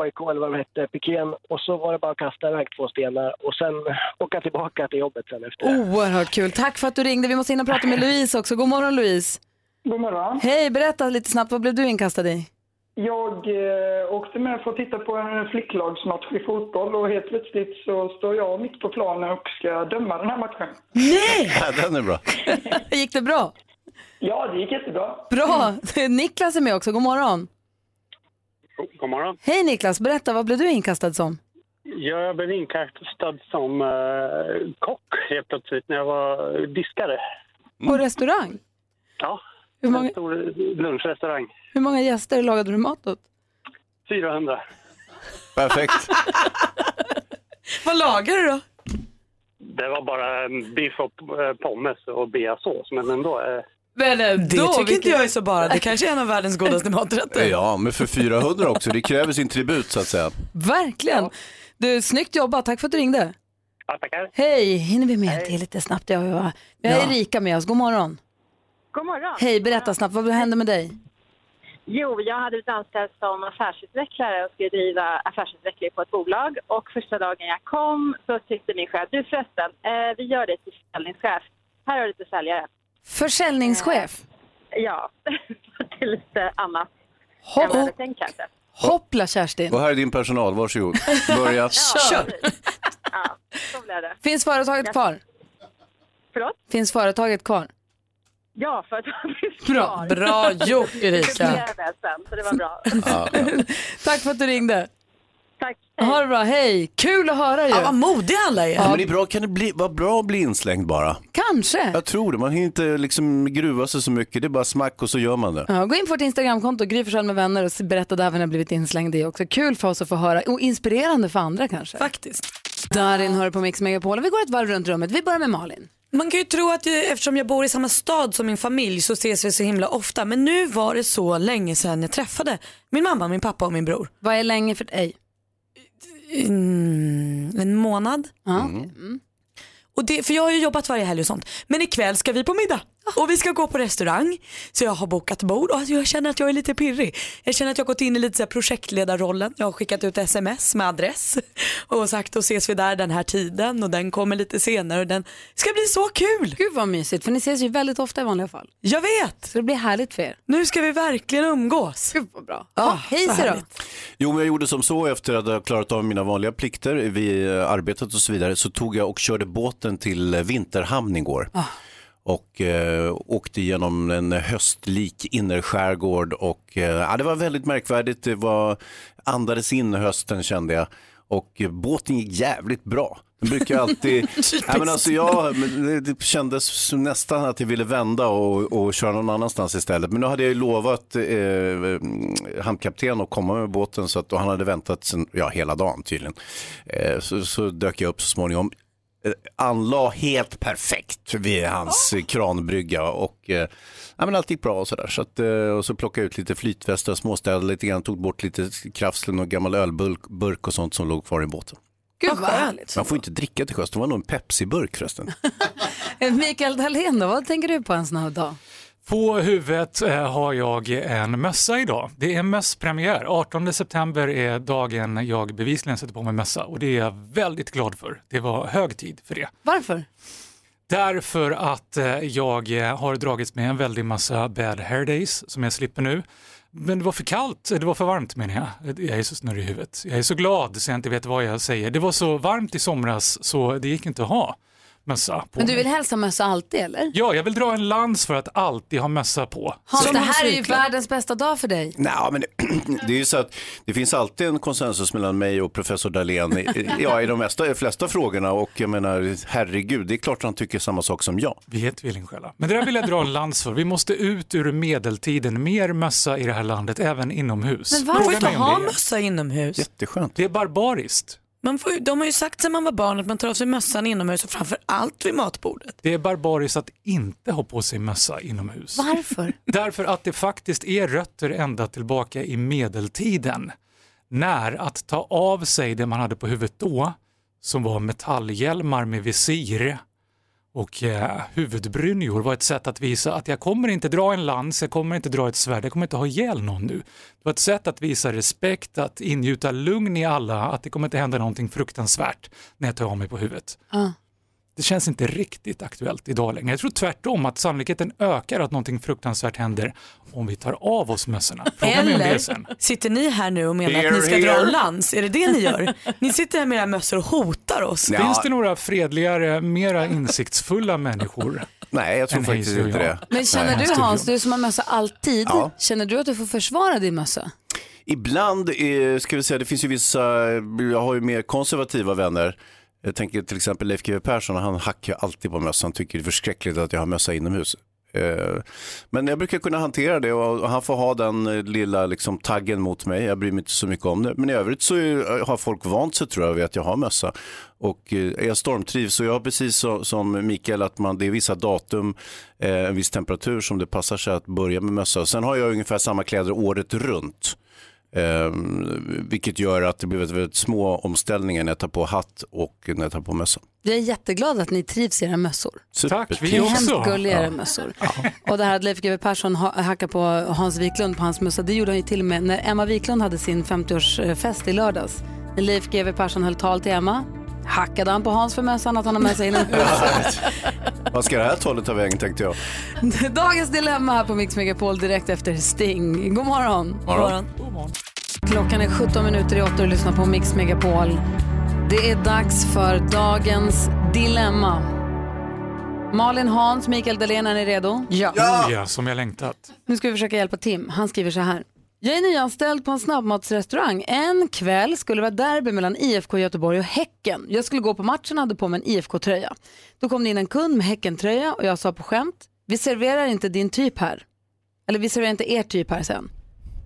AIK eller vad de hette, piken. Och så var det bara att kasta iväg två stenar och sen åka tillbaka till jobbet sen efter det. Oerhört kul. Tack för att du ringde. Vi måste hinna prata med Louise också. God morgon Louise. God morgon. Hej, berätta lite snabbt. Vad blev du inkastad i? Jag eh, åkte med för att titta på en flicklagsmatch i fotboll och helt plötsligt så står jag mitt på planen och ska döma den här matchen. Nej! Ja, den är bra. Gick det bra? Ja, det gick jättebra. Bra. Niklas är med också. God morgon. God morgon. Hej Niklas, berätta. Vad blev du inkastad som? Jag blev inkastad som eh, kock helt plötsligt när jag var diskare. På restaurang? Ja, Hur många- en stor lunchrestaurang. Hur många gäster lagade du mat åt? 400. Perfekt. Vad lagar du då? Det var bara biff och eh, pommes och beasås, men ändå. Eh, Men Det tycker inte jag är så bara. Det kanske är en av världens godaste maträtter. Ja, men för 400 också. Det kräver sin tribut så att säga. Verkligen. Du, snyggt jobbat. Tack för att du ringde. Ja, tackar. Hej, hinner vi med det lite snabbt? Jag, jag, vi har Ja. Erika med oss. God morgon. God morgon. Hej, berätta snabbt. Vad hände med dig? Jo, jag hade blivit anställd som affärsutvecklare och skulle driva affärsutveckling på ett bolag. Och första dagen jag kom så tyckte min chef, du förresten, eh, vi gör det till försäljningschef. Här har du lite säljare. Försäljningschef. Ja, det är lite annat Hopp- än vad jag hade tänkt kanske. Hoppla Kerstin. Och här är din personal, varsågod. Börja. Kör! Ja, så blev det. Finns företaget kvar? Förlåt? Finns företaget kvar? Ja, för att jag finns Bra. kvar. Bra gjort, Erika. Det blev det sen, så det var bra. Tack för att du ringde. Tack. Ha det bra. Hej. Kul att höra ju. Ja, vad modiga alla är. Ja, men det är bra, kan det bli, vara bra att bli inslängd bara? Kanske. Jag tror det, man hinner inte liksom gruva sig så mycket, det är bara smack och så gör man det. Ja, gå in på vårt Instagramkonto, Gry Forssell med vänner och berätta där ni har blivit inslängd i också. Kul för oss att få höra och inspirerande för andra kanske. Faktiskt. Darin hör på Mix Megapol och vi går ett varv runt rummet. Vi börjar med Malin. Man kan ju tro att jag, eftersom jag bor i samma stad som min familj så ses vi så himla ofta. Men nu var det så länge sedan jag träffade min mamma, min pappa och min bror. Vad är länge för dig? Mm, en månad. Mm. Och det, för jag har ju jobbat varje helg och sånt. Men ikväll ska vi på middag. Och vi ska gå på restaurang. Så jag har bokat bord och jag känner att jag är lite pirrig. Jag känner att jag har gått in i lite så här projektledarrollen. Jag har skickat ut sms med adress och sagt då ses vi där den här tiden och den kommer lite senare och den ska bli så kul. Gud vad mysigt, för ni ses ju väldigt ofta i vanliga fall. Jag vet. Så det blir härligt för er. Nu ska vi verkligen umgås. Gud vad bra. Ja, hej så då. Jo, men jag gjorde som så efter att ha klarat av mina vanliga plikter vid eh, arbetet och så vidare så tog jag och körde båten till eh, Vinterhamn igår. Och eh, åkte genom en höstlik innerskärgård och eh, det var väldigt märkvärdigt. Det var, andades in hösten kände jag. Och båten gick jävligt bra. Den brukar alltid... ja, men alltså jag, det- kändes nästan att jag ville vända och, och köra någon annanstans istället. Men nu hade jag ju lovat eh, hamnkapten att komma med båten så att, och han hade väntat sen, ja, hela dagen tydligen. Eh, så, så dök jag upp så småningom. Eh, anla helt perfekt vid hans eh, kranbrygga och eh, ja, men allt gick bra och sådär. Så att, eh, och så plockade jag ut lite flytvästar, småstädade lite grann, tog bort lite krafslen och gammal ölburk burk och sånt som låg kvar i båten. Gud vad härligt. Man får inte dricka till sjöss, det var nog en Pepsi-burk förresten. Eh, Mikael Dahlén då, vad tänker du på en sån här dag? På huvudet eh, har jag en mössa idag. Det är mösspremiär. 18 september är dagen jag bevisligen sätter på mig mössa och det är jag väldigt glad för. Det var hög tid för det. Varför? Därför att eh, jag eh, har dragits med en väldig massa bad hair days som jag slipper nu. Men det var för kallt, det var för varmt menar jag. Jag är så snurrig i huvudet. Jag är så glad så jag inte vet vad jag säger. Det var så varmt i somras så det gick inte att ha mössa på Men du mig. vill hälsa mössa alltid eller? Ja, jag vill dra en lans för att alltid ha mössa på. Hans, Som det en här är ju världens bästa dag för dig. Nej, men det, det är ju så att det finns alltid en konsensus mellan mig och professor Dahlén i, ja, i de mesta, flesta frågorna och jag menar herregud, det är klart han tycker samma sak som jag. Vi är tvillingsjälar. Men det där vill jag dra en lans för. Vi måste ut ur medeltiden. Mer mössa i det här landet, även inomhus. Men varför Fråga inte mig om ha det. mössa inomhus? Jätteskönt. Det är barbariskt. Man får, de har ju sagt sedan man var barn att man tar av sig mössan inomhus och framför allt vid matbordet. Det är barbariskt att inte ha på sig mössa inomhus. Varför? Därför att det faktiskt är rötter ända tillbaka i medeltiden. När att ta av sig det man hade på huvudet då, som var metallhjälmar med visir och eh, huvudbrynjor var ett sätt att visa att jag kommer inte dra en lans, jag kommer inte dra ett svärd, jag kommer inte ha ihjäl någon nu. Det var ett sätt att visa respekt, att ingjuta lugn i alla, att det kommer inte hända någonting fruktansvärt när jag tar av mig på huvudet. Uh. Det känns inte riktigt aktuellt idag längre. Jag tror tvärtom att sannolikheten ökar att någonting fruktansvärt händer om vi tar av oss mössorna. Fråga. Eller sitter ni här nu och menar Here, att ni ska dra here. en lans? Är det det ni gör? Ni sitter här med era mössor och hotar oss. Finns det några fredligare, mera insiktsfulla människor? Nej, jag tror faktiskt inte det. Men känner Nej. du Hans, du som har mössa alltid, Ja. känner du att du får försvara din mössa? Ibland, eh, ska vi säga, det finns ju vissa, jag har ju mer konservativa vänner. Jag tänker till exempel Leif GW Persson, han hackar ju alltid på mössan, han tycker det är förskräckligt att jag har mössa inomhus. Eh, men jag brukar kunna hantera det och han får ha den eh, lilla liksom, taggen mot mig. Jag bryr mig inte så mycket om det. Men i övrigt så eh, har folk vant sig tror jag vid att jag har mössa. Och jag stormtrivs och jag har precis så, som Mikael att man, det är vissa datum, en viss temperatur som det passar sig att börja med mössa. Sen har jag ungefär samma kläder året runt. Eh, vilket gör att det blir väldigt, väldigt små omställningar när jag tar på hatt och när jag tar på mössa. Jag är jätteglad att ni trivs i era mössor. Tack, Det är hemskt gulliga era mössor. Och det här att Leif GW Persson ha- hackar på Hans Wiklund på hans mössa, det gjorde han ju till och med när Emma Wiklund hade sin 50-årsfest i lördags. När Leif GW Persson höll tal till Emma, hackade han på Hans för mössan att han har med sig inomhus. Vad ska det här talet ta vägen tänkte jag. Dagens dilemma här på Mix Megapol direkt efter Sting. God morgon. Morgon. Klockan är 17 minuter i 8 och lyssnar på Mix Megapol. Det är dags för dagens dilemma. Malin Hans, Mikael Dahlén, är ni redo? Ja. ja, som jag längtat. Nu ska vi försöka hjälpa Tim. Han skriver så här. Jag är nyanställd på en snabbmatsrestaurang. En kväll skulle det vara derby mellan IFK Göteborg och Häcken. Jag skulle gå på matchen och hade på mig en IFK-tröja. Då kom det in en kund med Häcken-tröja och jag sa på skämt, vi serverar inte din typ här. Eller vi serverar inte er typ här sen.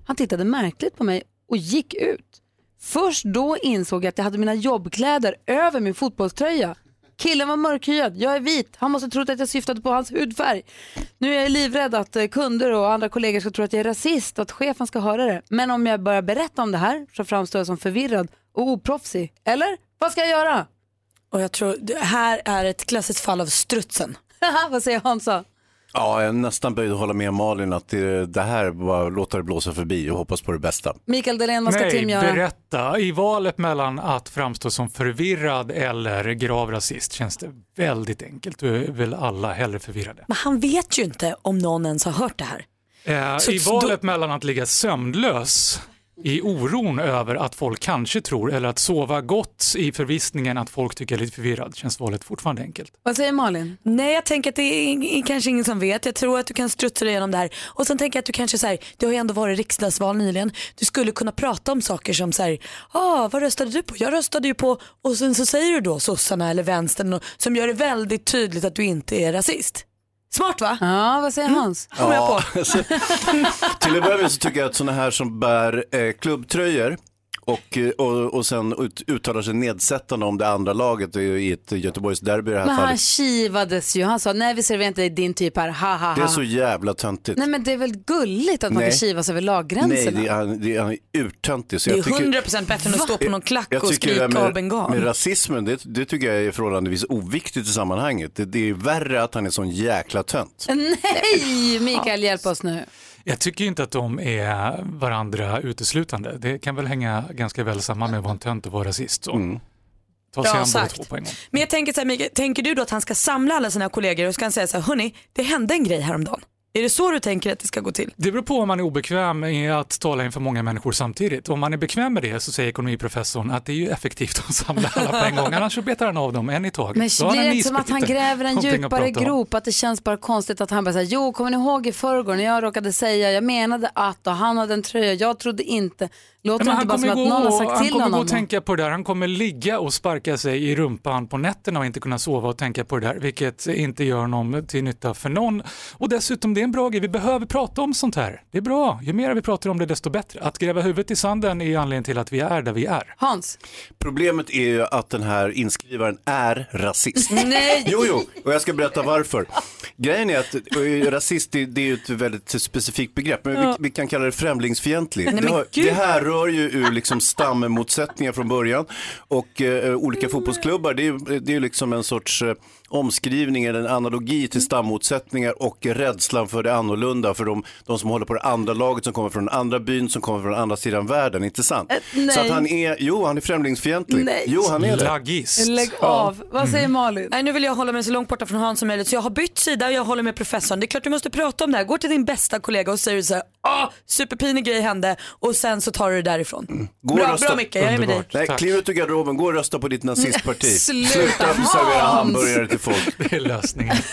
Han tittade märkligt på mig och gick ut. Först då insåg jag att jag hade mina jobbkläder över min fotbollströja. Killen var mörkhyad, jag är vit. Han måste trott att jag syftade på hans hudfärg. Nu är jag livrädd att eh, kunder och andra kollegor ska tro att jag är rasist och att chefen ska höra det. Men om jag börjar berätta om det här så framstår jag som förvirrad och oproffsig. Eller? Vad ska jag göra? Och jag tror det här är ett klassiskt fall av strutsen. Vad säger Hansa? Ja, jag är nästan böjd att hålla med Malin att det, det här bara låta det blåsa förbi och hoppas på det bästa. Mikael Dahlén, vad ska Nej, Tim göra? berätta. I valet mellan att framstå som förvirrad eller grav rasist känns det väldigt enkelt. Du är väl alla hellre förvirrade. Men han vet ju inte om någon ens har hört det här. Eh, Så- I valet mellan att ligga sömnlös i oron över att folk kanske tror eller att sova gott i förvissningen att folk tycker jag är lite förvirrad känns valet fortfarande enkelt. Vad säger Malin? Nej, jag tänker att det är kanske ingen som vet. Jag tror att du kan strutsa dig igenom det här. Och sen tänker jag att du kanske så här, det har ju ändå varit riksdagsval nyligen. Du skulle kunna prata om saker som så här, ah, vad röstade du på? Jag röstade ju på, och sen så säger du då sossarna eller vänstern och- som gör det väldigt tydligt att du inte är rasist. Smart va? Ja, vad säger Hans? Kommer jag på. alltså, till att börja med så tycker jag att sådana här som bär eh, klubbtröjor och, eh, och, och sen ut, uttalar sig nedsättande om det andra laget i ett Göteborgsderby i det här Men han fallet. kivades ju. Han sa nej vi serverar inte din typ här, ha ha ha. Det är så jävla töntigt. Nej men det är väl gulligt att man Nej. kan kivas över Nej, laggränserna. det är, det är urtöntigt. Så Det är jag tycker- 100% bättre än att stå på någon klack Jag och tycker det skrika av bengal. med, med rasismen, det, det tycker jag är förhållandevis oviktigt i sammanhanget. Det, det är värre att han är sån jäkla tönt. Nej, Mikael hjälp oss nu. Jag tycker inte att de är varandra uteslutande. Det kan väl hänga ganska väl samman med att vara en tönt och vara rasist. Så. Mm. Ta sig an båda två på en gång. Men jag tänker så här, Mikael, tänker du då att han ska samla alla sina kollegor och ska han säga så här, hörni, det hände en grej häromdagen. Är det så du tänker att det ska gå till? Det beror på om man är obekväm med att tala inför många människor samtidigt. Om man är bekväm med det så säger ekonomiprofessorn att det är ju effektivt att samla alla på en gång, annars så betar han av dem en i taget. Men blir det inte som att han gräver en djupare grop? Att det känns bara konstigt att han bara säger, jo kommer ni ihåg i förrgår när jag råkade säga, jag menade att och han hade en tröja, jag trodde inte. Låter inte bara som kommer att gå någon har och- sagt han till kommer gå honom? och tänka på det där. Han kommer ligga och sparka sig i rumpan på nätterna och inte kunna sova och tänka på det där, vilket inte gör honom till nytta för någon. Och dessutom, det är en bra grej. Vi behöver prata om sånt här. Det är bra. Ju mer vi pratar om det, desto bättre. Att gräva huvudet i sanden är anledningen till att vi är där vi är. Hans? Problemet är ju att den här inskrivaren är rasist. Nej! Jo, jo, och jag ska berätta varför. Grejen är att rasist, det, det är ju ett väldigt specifikt begrepp, men Ja. vi, vi kan kalla det främlingsfientlig. Nej, men det, har, gud. det här rör ju ur liksom stammotsättningar från början och eh, olika fotbollsklubbar, det är ju det är liksom en sorts eh, omskrivning eller en analogi till stammotsättningar och rädslan för det annorlunda, för de, de som håller på det andra laget som kommer från andra byn, som kommer från den andra sidan världen, inte sant? nej. Så att han är, jo han är främlingsfientlig. Nej. Jo han är det. Laggist. Lägg av. Vad säger Malin? Nej, nu vill jag hålla mig så långt borta från Hans som möjligt så jag har bytt sida och jag håller med professorn. Det är klart du måste prata om det här. Gå till din bästa kollega och säger så här, ah, superpinig grej hände och sen så tar du därifrån. Mm. Gå bra, rösta- bra Micke, jag är med dig. Nej, kliv ut ur garderoben, gå och rösta på ditt nazistparti. Sluta, Sluta servera hamburgare till folk. Det är lösningen.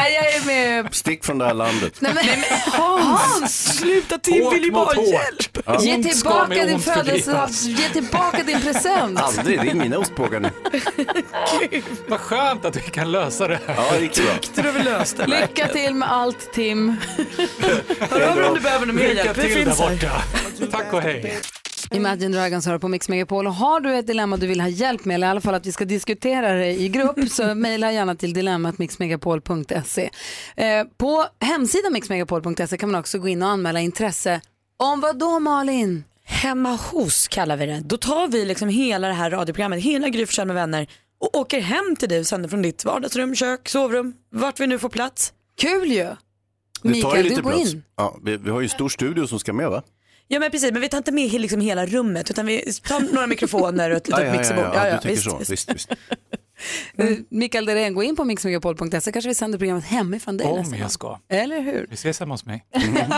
Nej, jag är med. Stick från det här landet. Nej, men, Hans! Sluta Tim, Hårt vill ju mot bara hårt. hjälp. Ja. Ge tillbaka din födelsedag, ge tillbaka din present. Aldrig, det är mina ostbågar nu. Vad skönt att vi kan lösa det här. Ja, det gick bra. Du vi löste det? Lycka till med allt Tim. Hör av dig om du behöver någon mer Lycka hjälp. Vi till där finns här. borta. Tack och hej. Imagine Dragons hör på Mix Megapol och har du ett dilemma du vill ha hjälp med eller i alla fall att vi ska diskutera det i grupp så mejla gärna till dilemmatmixmegapol.se. Eh, på hemsidan mixmegapol.se kan man också gå in och anmäla intresse. Om vad då Malin? Hemma hos kallar vi det. Då tar vi liksom hela det här radioprogrammet, hela Gry med vänner och åker hem till dig och sänder från ditt vardagsrum, kök, sovrum, vart vi nu får plats. Kul ju! Mikael, lite du går plats. in. Ja, vi, vi har ju en stor studio som ska med va? Ja men precis, men vi tar inte med liksom hela rummet utan vi tar några mikrofoner och ett litet ja, ja, mixerbord. ja, ja, du tänker visst, så. visst. Visst, visst. Eh, Mikael Dahlén, gå in på mixmegapol.se kanske vi sänder programmet hemifrån dig Om jag ska. Eller hur? Vi ses hemma hos mig.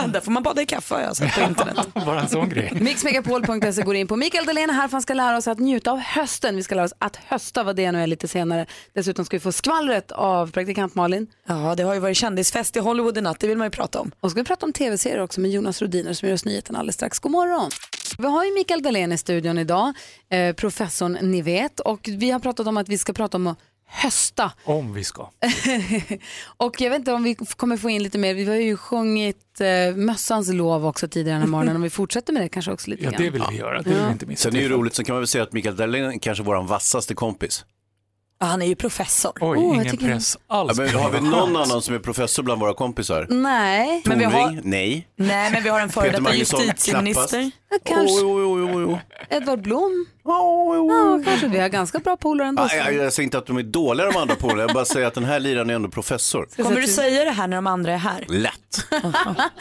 Där får man bada i kaffe har jag sett på internet. Bara en sån grej. Mixmegapol.se går in på Mikael Dahlén är här för han ska lära oss att njuta av hösten. Vi ska lära oss att hösta vad det nu är lite senare. Dessutom ska vi få skvallret av praktikant Malin. Ja, det har ju varit kändisfest i Hollywood i natt, det vill man ju prata om. Och så ska vi prata om tv-serier också med Jonas Rodiner som gör oss nyheten alldeles strax. God morgon! Vi har ju Mikael Dahlén i studion idag, eh, professorn ni vet. Och vi har pratat om att vi ska prata om att hösta. Om vi ska. och jag vet inte om vi kommer få in lite mer. Vi har ju sjungit eh, mössans lov också tidigare den här morgonen. Om vi fortsätter med det kanske också lite Ja, grann. det vill vi göra. Det vill vi inte missa. Sen är det ju roligt, så kan man väl säga att Mikael Dahlén är kanske vår vassaste kompis. Ja, han är ju professor. Oj, Åh, jag ingen tycker- press Ja, alls. men har vi någon annan som är professor bland våra kompisar? Nej, Men vi har- Tornving? Nej. Nej, men vi har en före Peter detta Magnusson? justitieminister. Ja, kanske. Oh, oh, oh, oh, oh. Edvard Blom. Ja, kanske. Vi har ganska bra polare ändå. Ah, jag, jag säger inte att de är dåliga de andra polarna, jag bara säger att den här liraren är ändå professor. Kommer du säga det här när de andra är här? Lätt.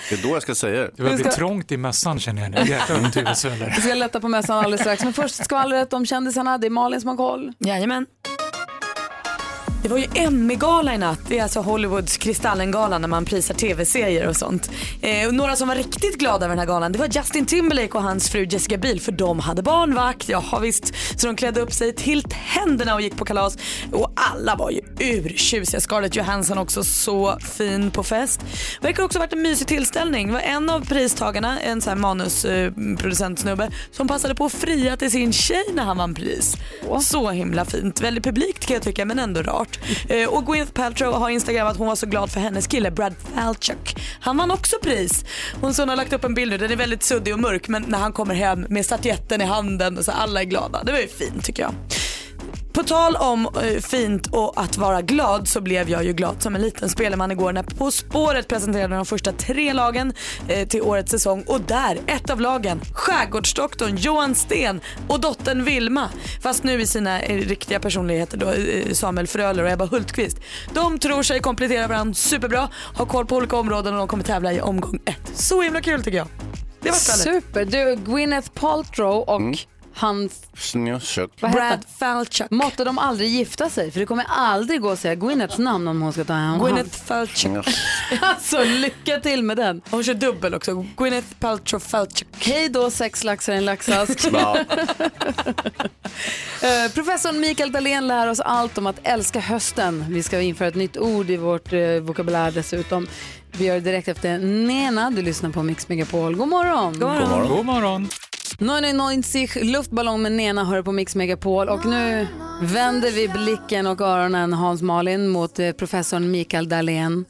Det är då jag ska säga det. Det börjar bli trångt i mössan känner jag nu. Jäklar vad mitt huvud sväller. Vi ska lätta på mössan alldeles strax. Men först skvallret om kändisarna. Det är Malin som har koll. Jajamän. Det var ju Emmy-gala i natt. Det är alltså Hollywoods Kristallengala när man prisar tv-serier och sånt. Eh, och några som var riktigt glada över den här galan det var Justin Timberlake och hans fru Jessica Biel för de hade barnvakt. Jaha visst. Så de klädde upp sig till tänderna och gick på kalas. Och alla var ju urtjusiga. Scarlett Johansson också så fin på fest. Verkar också ha varit en mysig tillställning. Det var en av pristagarna, en sån här manusproducentsnubbe, som passade på att fria till sin tjej när han vann pris. Så himla fint. Väldigt publikt kan jag tycka men ändå rart såklart. Eh, och Gwyneth Paltrow har instagrammat att hon var så glad för hennes kille Brad Falchuk. Han vann också pris. Hon har lagt upp en bild nu, den är väldigt suddig och mörk men när han kommer hem med statyetten i handen så alla är glada. Det var ju fint tycker jag. På tal om eh, fint och att vara glad så blev jag ju glad som en liten spelman igår när På spåret presenterade de första tre lagen eh, till årets säsong och där, ett av lagen, Skärgårdsdoktorn Johan Sten och dottern Vilma, fast nu i sina eh, riktiga personligheter då, eh, Samuel Fröler och Ebba Hultqvist. De tror sig komplettera varandra superbra, har koll på olika områden och de kommer tävla i omgång ett. Så himla kul tycker jag. Det var spännande. Super. Du, Gwyneth Paltrow och Mm. Han Snökött. Vad heter Brad Falchuk. Måtte de aldrig gifta sig för det kommer aldrig gå att säga Gwyneths namn om hon ska ta hand Gwyneth Falchuk. Alltså lycka till med den. Hon kör dubbel också. Gwyneth Paltrow Falchuk. Hej då sex laxar i en laxask. Eh, Professorn Mikael Dahlén lär oss allt om att älska hösten. Vi ska införa ett nytt ord i vårt eh, vokabulär dessutom. Vi gör det direkt efter Nena. Du lyssnar på Mix Megapol. God morgon! God morgon. God morgon. 99 luftballong med Nena hör på Mix Megapol och nu vänder vi blicken och öronen Hans Malin mot eh, professorn Mikael Dahlén.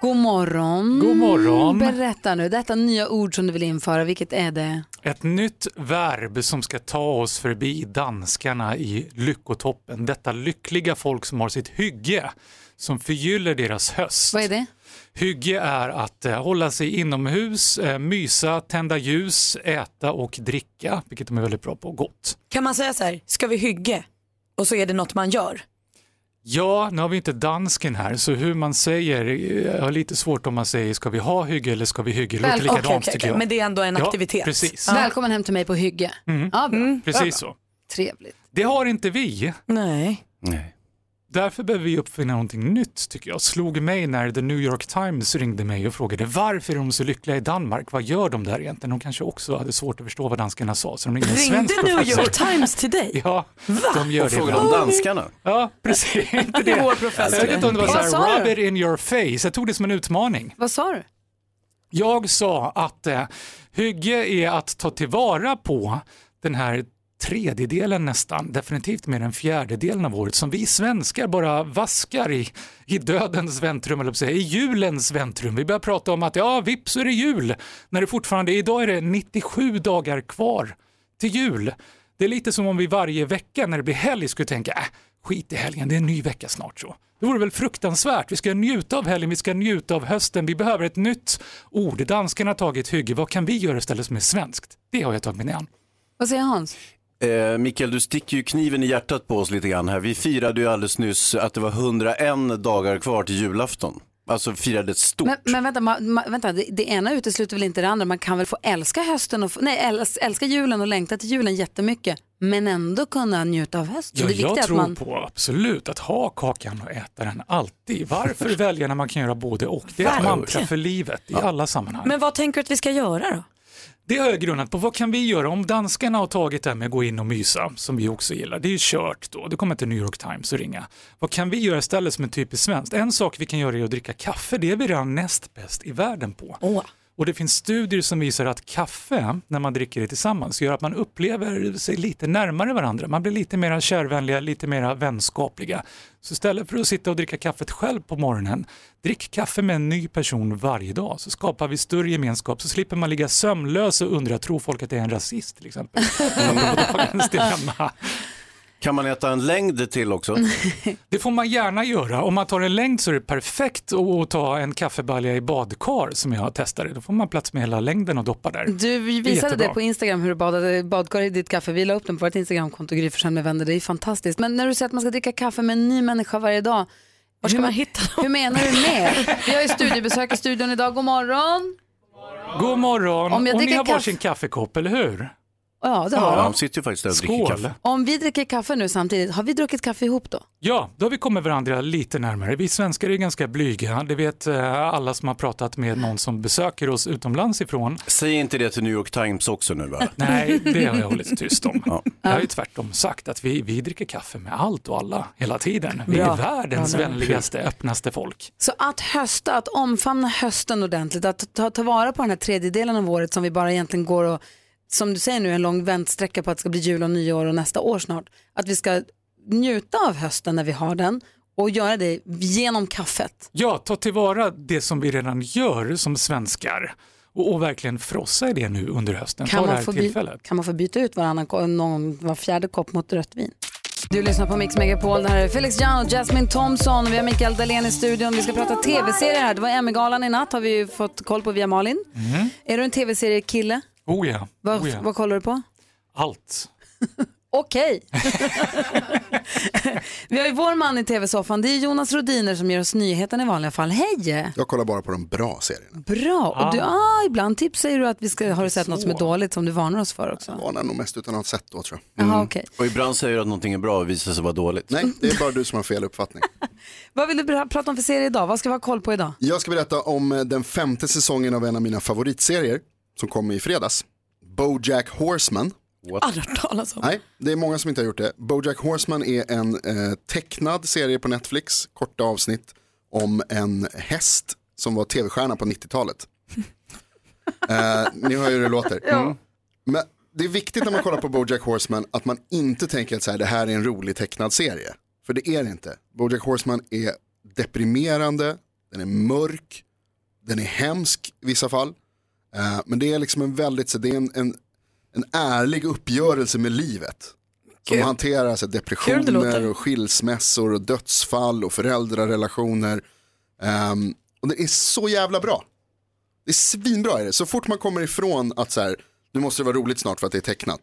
God morgon. God morgon. Berätta nu, detta nya ord som du vill införa, vilket är det? Ett nytt verb som ska ta oss förbi danskarna i lyckotoppen. Detta lyckliga folk som har sitt hygge som förgyller deras höst. Vad är det? Hygge är att eh, hålla sig inomhus, eh, mysa, tända ljus, äta och dricka, vilket de är väldigt bra på. Gott. Kan man säga så här, ska vi hygge? Och så är det något man gör. Ja, nu har vi inte dansken här, så hur man säger, eh, jag har lite svårt om man säger ska vi ha hygge eller ska vi hygge? Det låter likadant okej, okej, tycker jag. Men det är ändå en ja, aktivitet. Precis. Välkommen hem till mig på hygge. Mm. Ja, bra. Precis så. Trevligt. Det har inte vi. Nej. Nej. Därför behöver vi uppfinna någonting nytt tycker jag. Slog mig när The New York Times ringde mig och frågade varför är de så lyckliga i Danmark? Vad gör de där egentligen? De kanske också hade svårt att förstå vad danskarna sa. Så de ringde Ringde svensk New professor. York Times till dig? Ja, de gör Och det. frågade om danskarna. Ja, precis. Inte det. Vår professor. Jag vet inte om det var så här, rub it in your face. Jag tog det som en utmaning. Vad sa du? Jag sa att eh, hygge är att ta tillvara på den här tredjedelen nästan, definitivt mer än fjärdedelen av året som vi svenskar bara vaskar i, i dödens väntrum, eller säga, i julens väntrum. Vi börjar prata om att ja, vips så är det jul, när det fortfarande, idag är det 97 dagar kvar till jul. Det är lite som om vi varje vecka när det blir helg skulle tänka, äh, skit i helgen, det är en ny vecka snart så. Det vore väl fruktansvärt. Vi ska njuta av helgen, vi ska njuta av hösten. Vi behöver ett nytt ord. Danskarna har tagit hygge. Vad kan vi göra istället som är svenskt? Det har jag tagit mig an. Vad säger Hans? Eh, Mikael, du sticker ju kniven i hjärtat på oss lite grann här. Vi firade ju alldeles nyss att det var 101 dagar kvar till julafton. Alltså firade stort. Men, men vänta, ma, ma, vänta det, det ena utesluter väl inte det andra? Man kan väl få älska hösten och få, nej, äls, älska julen och längta till julen jättemycket men ändå kunna njuta av hösten. Ja, jag tror man... på absolut att ha kakan och äta den alltid. Varför välja när man kan göra både och? Det är ett mantra för livet i alla sammanhang. Men vad tänker du att vi ska göra då? Det har jag grundat på. Vad kan vi göra om danskarna har tagit det här med att gå in och mysa, som vi också gillar. Det är ju kört då. Det kommer inte New York Times att ringa. Vad kan vi göra istället som är typiskt svenskt? En sak vi kan göra är att dricka kaffe. Det är vi redan näst bäst i världen på. Oh. Och det finns studier som visar att kaffe, när man dricker det tillsammans, gör att man upplever sig lite närmare varandra. Man blir lite mer kärvänliga, lite mer vänskapliga. Så istället för att sitta och dricka kaffet själv på morgonen, drick kaffe med en ny person varje dag. Så skapar vi större gemenskap, så slipper man ligga sömnlös och undra, tror folk att det är en rasist till exempel? Kan man äta en längd till också? Det får man gärna göra. Om man tar en längd så är det perfekt att ta en kaffebalja i badkar som jag testade. Då får man plats med hela längden och doppa där. Du visade jättebra. det på Instagram hur du badade badkar i ditt kaffe. Vi la upp den på vårt Instagramkonto, Gry med vänner. Det är fantastiskt. Men när du säger att man ska dricka kaffe med en ny människa varje dag. Var ska hur, man hitta dem? Hur menar du med? Vi har ju studiebesök i studion idag. God morgon. God morgon! Om jag och ni har kaffe- varsin kaffekopp, eller hur? Ja, det har Ja, de. de sitter ju faktiskt där och dricker Skål! kaffe. Om vi dricker kaffe nu samtidigt, har vi druckit kaffe ihop då? Ja, då har vi kommit varandra lite närmare. Vi svenskar är ganska blyga. Det vet eh, alla som har pratat med någon som besöker oss utomlands ifrån. Säg inte det till New York Times också nu va? Nej, det har jag hållit tyst om. Ja. Jag har ju tvärtom sagt att vi, vi dricker kaffe med allt och alla hela tiden. Vi är världens Bra, bra. vänligaste, öppnaste folk. Så att hösta, att omfamna hösten ordentligt, att ta, ta vara på den här tredjedelen av året som vi bara egentligen går och, som du säger nu, en lång väntsträcka på att det ska bli jul och nyår och nästa år snart. Att vi ska njuta av hösten när vi har den och göra det genom kaffet. Ja, ta tillvara det som vi redan gör som svenskar och, och verkligen frossa i det nu under hösten. Kan ta man, få tillfället. kan man få byta ut varannan, någon, var fjärde kopp mot rött vin? Du lyssnar på Mix Megapol. Det här är Felix Jan och Jasmine Thompson. Vi har Mikael Dahlén i studion. Vi ska prata tv-serier här. Det var Emmy-galan i natt har vi fått koll på via Malin. Mm. Är du en tv-seriekille? Oh ja. Vad, oh ja. vad kollar du på? Allt. Okej. vi har ju vår man i tv-soffan. Det är Jonas Rodiner som ger oss nyheten i vanliga fall. Hej! Jag kollar bara på de bra serierna. Bra. Och du, Ah. ah, ibland tipsar du att vi ska, har du sett något som är dåligt som du varnar oss för också? Jag varnar nog mest utan att ha sett då tror jag. Jaha, okej. Och ibland säger du att någonting är bra och visar sig vara dåligt. Nej, det är bara du som har fel uppfattning. Vad vill du pra- prata om för serie idag? Vad ska vi ha koll på idag? Jag ska berätta om eh, den femte säsongen av en av mina favoritserier som kom i fredags. Bojack Horseman. Aldrig hört talas om. Nej, det är många som inte har gjort det. Bojack Horseman är en eh, tecknad serie på Netflix, korta avsnitt om en häst som var tv-stjärna på 90-talet. eh, ni hör ju hur det låter. Ja. Men det är viktigt när man kollar på Bojack Horseman att man inte tänker att så här, det här är en rolig tecknad serie. För det är det inte. Bojack Horseman är deprimerande, den är mörk, den är hemsk i vissa fall. Eh, men det är liksom en väldigt, så det är en, en, en ärlig uppgörelse med livet. Som Kul. hanterar så här, Kul det låter. depressioner och skilsmässor och dödsfall och föräldrarelationer. Ehm, och det är så jävla bra. Det är svinbra är det. Så fort man kommer ifrån att så här, nu måste det vara roligt snart för att det är tecknat.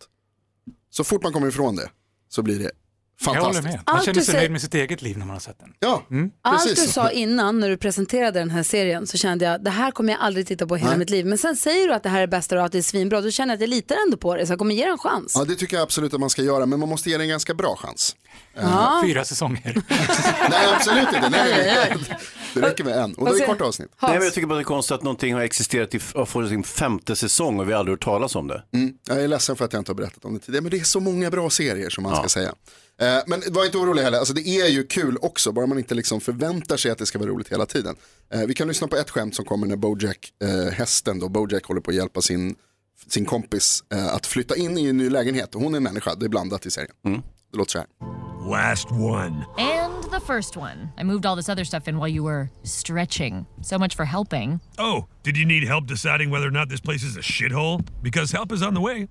Så fort man kommer ifrån det så blir det Jag håller fantastiskt. med. Man Allt känner du sig säger- nöjd med sitt eget liv när man har sett den. Ja, Allt precis. du sa innan när du presenterade den här serien så kände jag det här kommer jag aldrig titta på hela Nej. mitt liv. Men sen säger du att det här är bästa och att det är svinbra. Då känner jag att jag litar ändå på det så jag kommer ge det en chans. Ja, det tycker jag absolut att man ska göra, men man måste ge det en ganska bra chans. Ja. Fyra säsonger. Nej, absolut inte. Nej. Det räcker med en. Och det är säger- korta avsnitt. Nej, men jag tycker bara det är konstigt att någonting har existerat i får sin femte säsong och vi har aldrig hört talas om det. Mm. Jag är ledsen för att jag inte har berättat om det tidigare, men det är så många bra serier som man ska säga. Eh, Men var inte orolig heller, alltså det är ju kul också, bara man inte liksom förväntar sig att det ska vara roligt hela tiden. Eh, Vi kan lyssna på ett skämt som kommer när Bojack, eh, hästen då, Bojack håller på att hjälpa sin, sin kompis eh, att flytta in i en ny lägenhet. Och hon är en människa, det är blandat i serien. Det låter så här. Last one. And the first one. I moved all this other stuff in while you were stretching. So much for helping. Oh, did you need help deciding whether or not this place is a shithole? Because help is on the way.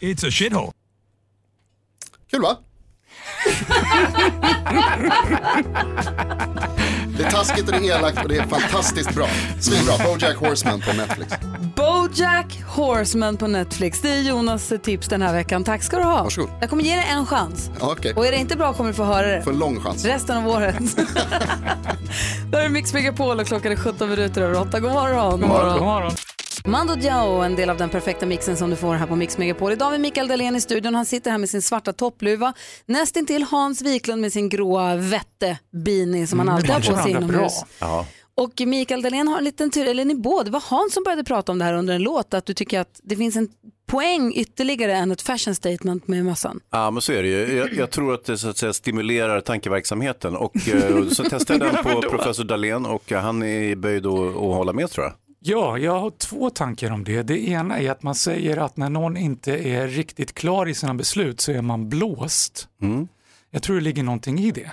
It's a shithole. Kul va? Det är taskigt och det är elakt och det är fantastiskt bra. Svinbra, Bojack Horseman på Netflix. Bojack Horseman på Netflix. Det är Jonas tips den här veckan. Tack ska du ha. Varsågod. Jag kommer ge dig en chans. Okej, Och är det inte bra kommer du få höra det. för en lång chans. Resten av året. Där är Mix Megapol och klockan är 17 minuter över 8. God morgon. God morgon. God morgon. Mando Diao, en del av den perfekta mixen som du får här på Mix Megapol. Idag med Mikael Dahlén i studion. Han sitter här med sin svarta toppluva. Nästintill Hans Wiklund med sin gråa vette-beanie som han Mm, alltid har på sig inomhus. Och Mikael Dahlén har en liten tur, eller ni båda, det var Hans som började prata om det här under en låt, att du tycker att det finns en poäng ytterligare än ett fashion statement med mössan. Ja, men så är det ju. Jag, jag tror att det så att säga, stimulerar tankeverksamheten och eh, så testade jag den på professor Dahlén och han är böjd att hålla med tror jag. Ja, jag har två tankar om det. Det ena är att man säger att när någon inte är riktigt klar i sina beslut så är man blåst. Mm. Jag tror det ligger någonting i det.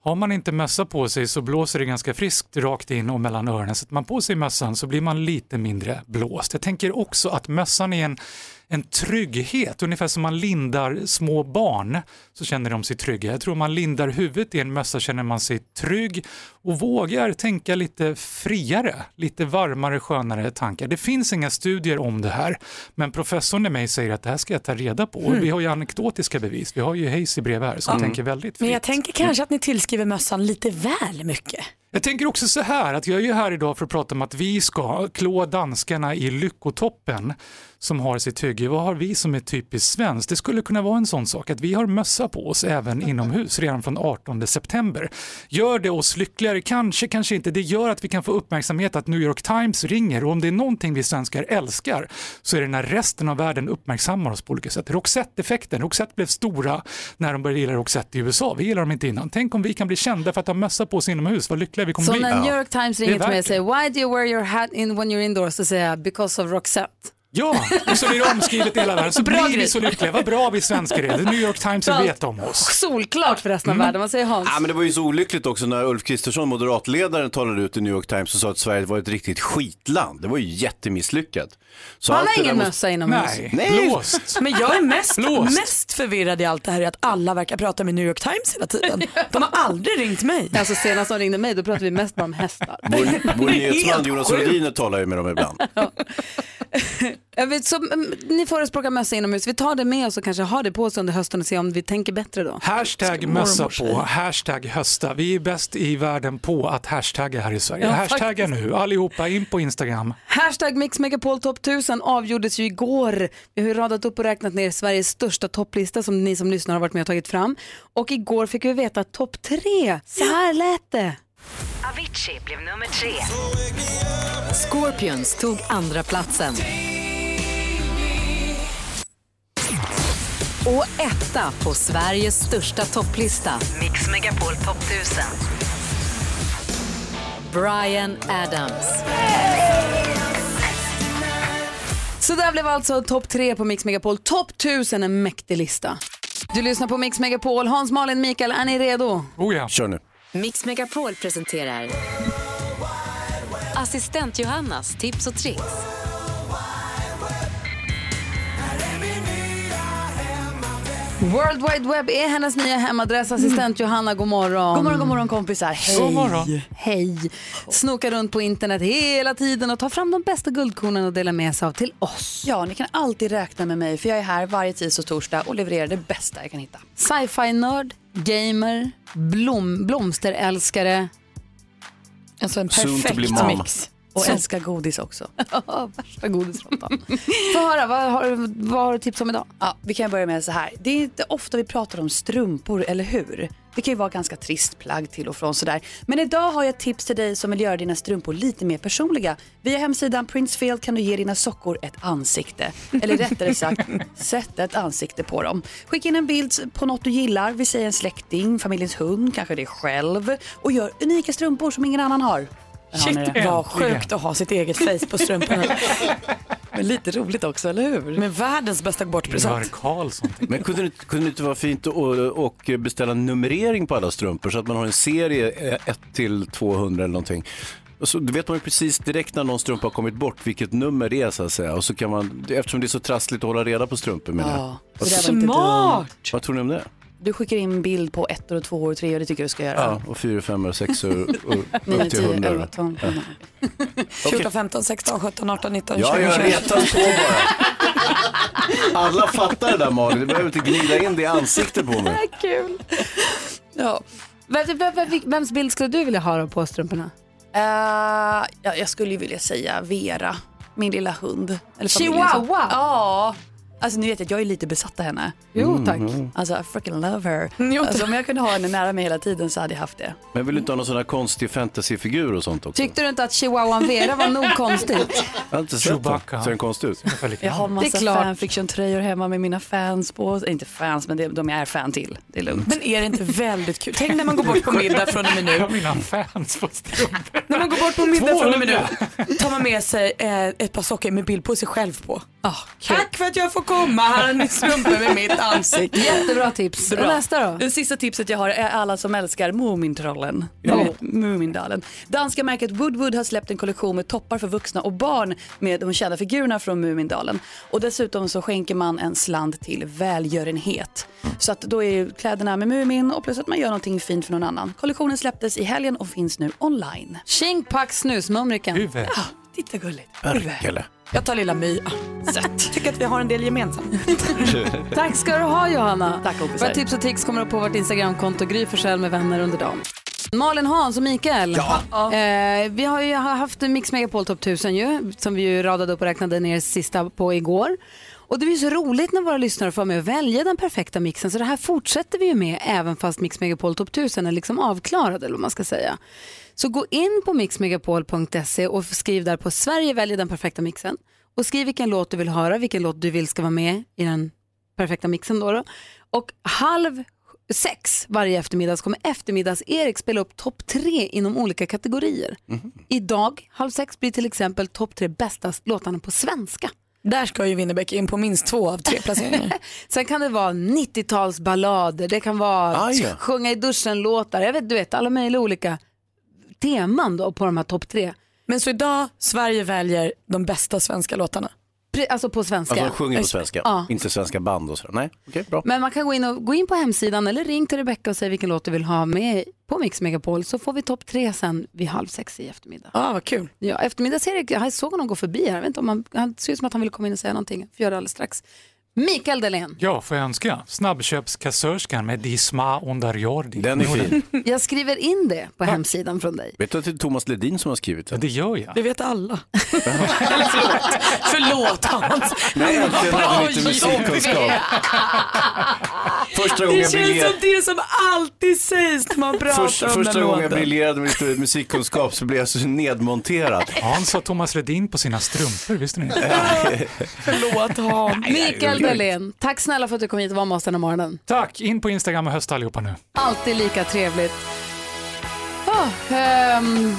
Har man inte mössa på sig så blåser det ganska friskt rakt in och mellan öronen. Sätter man på sig mössan så blir man lite mindre blåst. Jag tänker också att mössan är en, en trygghet, ungefär som man lindar små barn så känner de sig trygga. Jag tror man lindar huvudet i en mössa känner man sig trygg och vågar tänka lite friare, lite varmare, skönare tankar. Det finns inga studier om det här, men professorn i mig säger att det här ska jag ta reda på. Mm. Vi har ju anekdotiska bevis, vi har ju Hayes i brev här som Ja. tänker väldigt Men fritt. jag tänker kanske att ni tillskriver mössan lite väl mycket. Jag tänker också så här att jag är ju här idag för att prata om att vi ska klå danskarna i lyckotoppen som har sitt hygge. Vad har vi som är typiskt svenskt? Det skulle kunna vara en sån sak att vi har mössa på oss även inomhus redan från 18 september. Gör det oss lyckligare? Kanske, kanske inte. Det gör att vi kan få uppmärksamhet att New York Times ringer och om det är någonting vi svenskar älskar så är det när resten av världen uppmärksammar oss på olika sätt. Roxette-effekten. Roxette blev stora när de började gilla Roxette i USA. Vi gillade dem inte innan. Tänk om vi kan bli kända för att ha mössa på oss inomhus. Vad lyckliga vi kommer Så bli. när New York Times ringer till mig och säger Why do you wear your hat in when you're indoors? Då säger jag because of Roxette. Ja, och så blir det omskrivet i hela världen. Så Bra blir vi så lyckliga. Vad bra vi svenskar är. The New York Times Bra. vet om oss. Solklart för resten av Mm. världen. Vad säger Hans? Ja, men det var ju så olyckligt också när Ulf Kristersson, moderatledaren, talade ut i New York Times och sa att Sverige var ett riktigt skitland. Det var ju jättemisslyckat. Så allt har ingen måste- mössa inomhus. Nej, blåst. Men jag är mest, Blåst. mest förvirrad i allt det här är att alla verkar prata med New York Times hela tiden. De har aldrig ringt mig. Alltså senast de ringde mig då pratade vi mest bara om hästar. Vår, vår nyhetsman Jonas sjukt. Rhodiner talar ju med dem ibland. Jag vet, så, mm, ni förespråkar mössa inomhus. Vi tar det med oss och kanske har det på oss under hösten och ser om vi tänker bättre då. Hashtag mössa på, hashtag hösta. Vi är bäst i världen på att hashtagga här i Sverige. Ja, Hashtagga nu, allihopa in på Instagram. Hashtag Mix Megapol Top 1000 avgjordes ju igår. Vi har radat upp och räknat ner Sveriges största topplista som ni som lyssnar har varit med och tagit fram. Och igår fick vi veta topp tre. Så här lät det. Avicii blev nummer tre. Scorpions tog andra platsen. Och etta på Sveriges största topplista, Mix Megapol Top 1000. Brian Adams. Så där blev alltså topp tre på Mix Megapol. Topp 1000, en mäktig lista. Du lyssnar på Mix Megapol. Hans, Malin, Mikael, är ni redo? Oh ja. Kör nu. Mix Megapol presenterar Assistent Johannas tips och tricks. World Wide Web är hennes nya hemadress. Assistent Johanna, god morgon. God morgon, god morgon kompisar. Hej. God morgon. Hej. Snokar runt på internet hela tiden och tar fram de bästa guldkornen och delar med sig av till oss. Ja, ni kan alltid räkna med mig för jag är här varje tisdag och torsdag och levererar det bästa jag kan hitta. Sci-fi-nörd, gamer, blom, blomsterälskare. Alltså en perfekt mix. Och Så- älskar godis också. Värsta godisråttan. Få höra, vad har, vad har du tips om idag? Ja, vi kan börja med så här. Det är inte ofta vi pratar om strumpor, eller hur? Det kan ju vara ganska trist plagg till och från sådär. Men idag har jag ett tips till dig som vill göra dina strumpor lite mer personliga. Via hemsidan Princefield kan du ge dina sockor ett ansikte. Eller rättare sagt, sätta ett ansikte på dem. Skicka in en bild på något du gillar, vi säger en släkting, familjens hund, kanske dig själv. Och gör unika strumpor som ingen annan har. Det. Vad sjukt att ha sitt eget face på strumporna. Men lite roligt också, eller hur? Med världens bästa bortpresent. Men kunde det, inte- kunde det inte vara fint att och beställa numrering på alla strumpor så att man har en serie 1 till 200 eller någonting. Så, då vet man ju precis direkt när någon strumpa har kommit bort vilket nummer det är så att säga. Och så kan man, eftersom det är så trassligt att hålla reda på strumpor menar jag. Ja, Vad, dumt. vad tror ni om det? Du skickar in bild på ettor och tvåor och treor, det tycker jag du ska göra. Ja, och 4, 5 och 6 och, upp till tio, 100. elva, tolv, Ja. 14, 15, 16, 17, 18, 19, 20, Ja, jag 21. retas på bara. Alla fattar det där Malin, du behöver inte glida in det i ansiktet på mig. Kul. Ja. Vem, vem, vem, vems bild skulle du vilja ha på strumporna? Eh, ja, jag skulle ju vilja säga Vera, min lilla hund. Eller hund. Chihuahua? Ja. Alltså ni vet att jag är lite besatt av henne. Jo, tack. Alltså I freaking love her. Jo, Alltså, om jag kunde ha henne nära mig hela tiden så hade jag haft det. Men vill du inte ha någon sån här konstig fantasyfigur och sånt också? Tyckte du inte att chihuahuan Vera var nog konstigt? Jag har inte sett den. Chewbacca. Ser den konstig ut? Jag har massa fanfiction-tröjor hemma med mina fans på. Inte fans, men det, de jag är fan till. Det är lugnt. Men är det inte väldigt kul? Tänk när man går bort på middag från och med nu. Jag har mina fans på strumpor. När man går bort på middag från och med 200. nu tar man med sig eh, ett par sockor med bild på sig själv på. Ah, Tack för att jag får komma, här har ni strumpor med mitt ansikte. Jättebra tips. Bra. Nästa då? Det sista tipset jag har är alla som älskar Mumintrollen. Vet, Mumindalen. Danska märket Woodwood har släppt en kollektion med toppar för vuxna och barn med de kända figurerna från Mumindalen. Och dessutom så skänker man en slant till välgörenhet. Så att då är ju kläderna med Mumin och plus att man gör någonting fint för någon annan. Kollektionen släpptes i helgen och finns nu online. Tjing pack snusmumriken. Huvud. Ja, titta gulligt. Perkele. Jag tar lilla My. Sött. Tycker att vi har en del gemensamt. Tack ska du ha Johanna. Tack, kompisar. Våra tips och tips kommer upp på vårt Instagramkonto Gry Forssell med vänner under dagen. Malin, Hans och Mikael. Eh, vi har ju haft Mix Megapol Top 1000 ju, som vi ju radade upp och räknade ner sista på igår. Och det är ju så roligt när våra lyssnare får med och välja den perfekta mixen. Så det här fortsätter vi ju med även fast Mix Megapol Top 1000 är liksom avklarad eller vad man ska säga. Så gå in på mixmegapol.se och skriv där på Sverige väljer den perfekta mixen. Och skriv vilken låt du vill höra, vilken låt du vill ska vara med i den perfekta mixen då. då. Och halv sex varje eftermiddag så kommer eftermiddags-Erik spela upp topp tre inom olika kategorier. Idag, halv sex, blir till exempel topp tre bästa låtarna på svenska. Där ska ju Winnerbäck in på minst två av tre placeringar. Sen kan det vara 90-talsballader, det kan vara Ah, ja. sjunga i duschen-låtar, jag vet, du vet alla möjliga olika teman då på de här topp tre. Men så idag, Sverige väljer de bästa svenska låtarna. Pre- Alltså på svenska. Alltså de sjunger på svenska, Ja. inte svenska band och sådär. Nej, okej, bra. Men man kan gå in, och, gå in på hemsidan eller ring till Rebecca och säga vilken låt du vill ha med på Mix Megapol så får vi topp tre sen vid halv sex i eftermiddag. Ja, ah, vad kul. Ja, eftermiddags-Erik, jag såg honom gå förbi här. Jag vet inte om han, han ser ut som att han ville komma in och säga någonting. Vi gör det alldeles strax. Mikael Dahlén, Ja, får jag önska? Snabbköpskassörskan med Disma Onderjordi. Den är fin. jag skriver in det på hemsidan från dig. Vet du att det är Thomas Ledin som har skrivit den? Det gör jag. Det vet alla. Förlåt. Förlåt Hans. Nej, äntligen hade vi lite musikkunskap. Första gången Det jag känns briljerade, som det som alltid sägs när man pratar första, om första den gången jag låten. briljerade med lite musikkunskap så blev jag så nedmonterad. Hans har Thomas Ledin på sina strumpor, visste ni? Förlåt Hans. Mikael Dahlén, tack snälla för att du kom hit och var med oss den här morgonen. Tack, in på Instagram och höst allihopa nu. Alltid lika trevligt. Oh, ehm,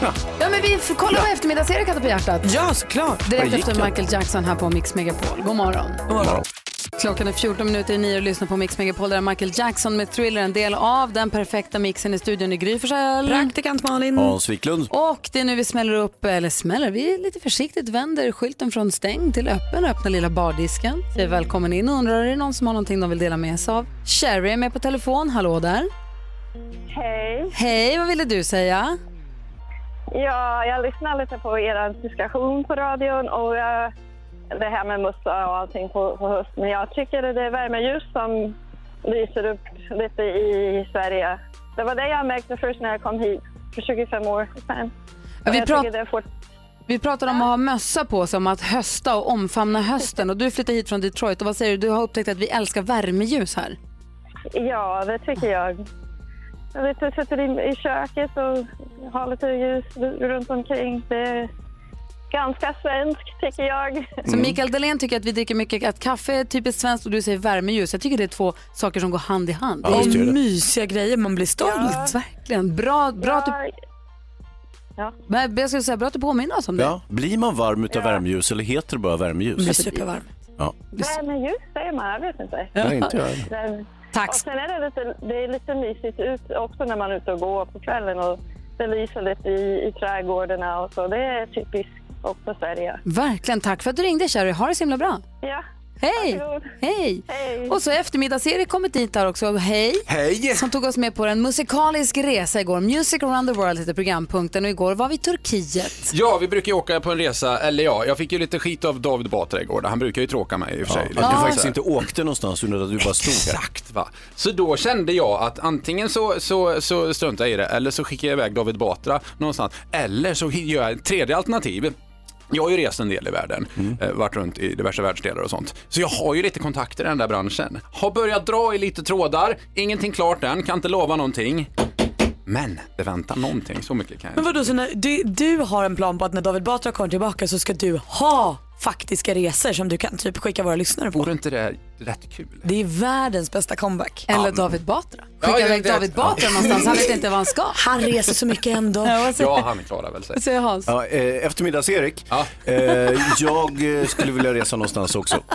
ja. men vi får kolla vad eftermiddags-Erik hade på hjärtat. Ja, såklart. Direkt efter? Michael Jackson här på Mix Megapol. God morgon. God morgon. Klockan är 14 minuter i nio och lyssnar på Mix Megapol där Michael Jackson med Thriller en del av den perfekta mixen i studion i Gry Forssell. Praktikant Malin. Hans Wiklund. Och det är nu vi smäller upp, eller smäller, vi lite försiktigt vänder skylten från stängd till öppen och öppnar lilla bardisken. Säger välkommen in och undrar, är det någon som har någonting de vill dela med sig av? Sherry är med på telefon, hallå där. Hej. Hej, vad ville du säga? Ja, jag lyssnar lite på er diskussion på radion och eh, det här med mussa och allting på, på hösten. Men jag tycker det är värmeljus som lyser upp lite i Sverige. Det var det jag märkte först när jag kom hit för 25 år sedan. Ja, vi prat- fort... Vi pratar om att ha mössa på sig, om att hösta och omfamna hösten. Och du flyttar hit från Detroit och vad säger du? Du har upptäckt att vi älskar värmeljus här. Ja, det tycker jag. Jag jag sitter i, köket och har lite ljus runt omkring. Det ganska svenskt tycker jag. Så Mikael Dahlén tycker att vi dricker mycket, att kaffe är typiskt svenskt och du säger värmeljus. Jag tycker det är två saker som går hand i hand. Ja, det. mysiga grejer, man blir stolt. Verkligen. Bra, bra att du... Ja. Men jag skulle säga bra att du påminner oss om det. Ja, blir man varm utav värmeljus eller heter det bara värmeljus? Blir supervarm. Ja. Värmeljus säger man, jag vet inte. Nej, inte jag Tack. Och sen är det lite, det är lite mysigt ut också när man är ute och går på kvällen och det lyser lite i, i trädgårdarna och så. Det är typiskt också Sverige. Verkligen, tack för att du ringde Sherry. Ha det så himla bra. Ja. Hej! Hej! Och så eftermiddags-Erik kommit dit här också. Hej! Hej! Som tog oss med på en musikalisk resa igår. Music around the world heter programpunkten och igår var vi i Turkiet. Ja, vi brukar ju åka på en resa, eller ja, jag fick ju lite skit av David Batra igår. Han brukar ju tråka mig i och för sig. Att du faktiskt inte åkte någonstans utan att du bara stod här. Exakt va. Så då kände jag att antingen så, så, så struntar jag i det, eller så skickar jag iväg David Batra någonstans, eller så gör jag ett tredje alternativ. Jag har ju rest en del i världen, eh, varit runt i diverse världsdelar och sånt. Så jag har ju lite kontakter i den där branschen. Har börjat dra i lite trådar, ingenting klart än, kan inte lova någonting. Men det väntar någonting, så mycket kan jag Men vadå, så när du, du har en plan på att när David Batra kommer tillbaka så ska du ha faktiska resor som du kan typ skicka våra lyssnare på? Vore inte det rätt kul? Det är världens bästa comeback. Eller David Batra. Skicka Ja, jag iväg vet. David Batra någonstans. Han vet inte vad han ska. Han reser så mycket ändå. Ja, Ja, han klarar väl sig. vad säger Hans? Ja, eh, eftermiddags-Erik, eh, jag eh, skulle vilja resa någonstans också.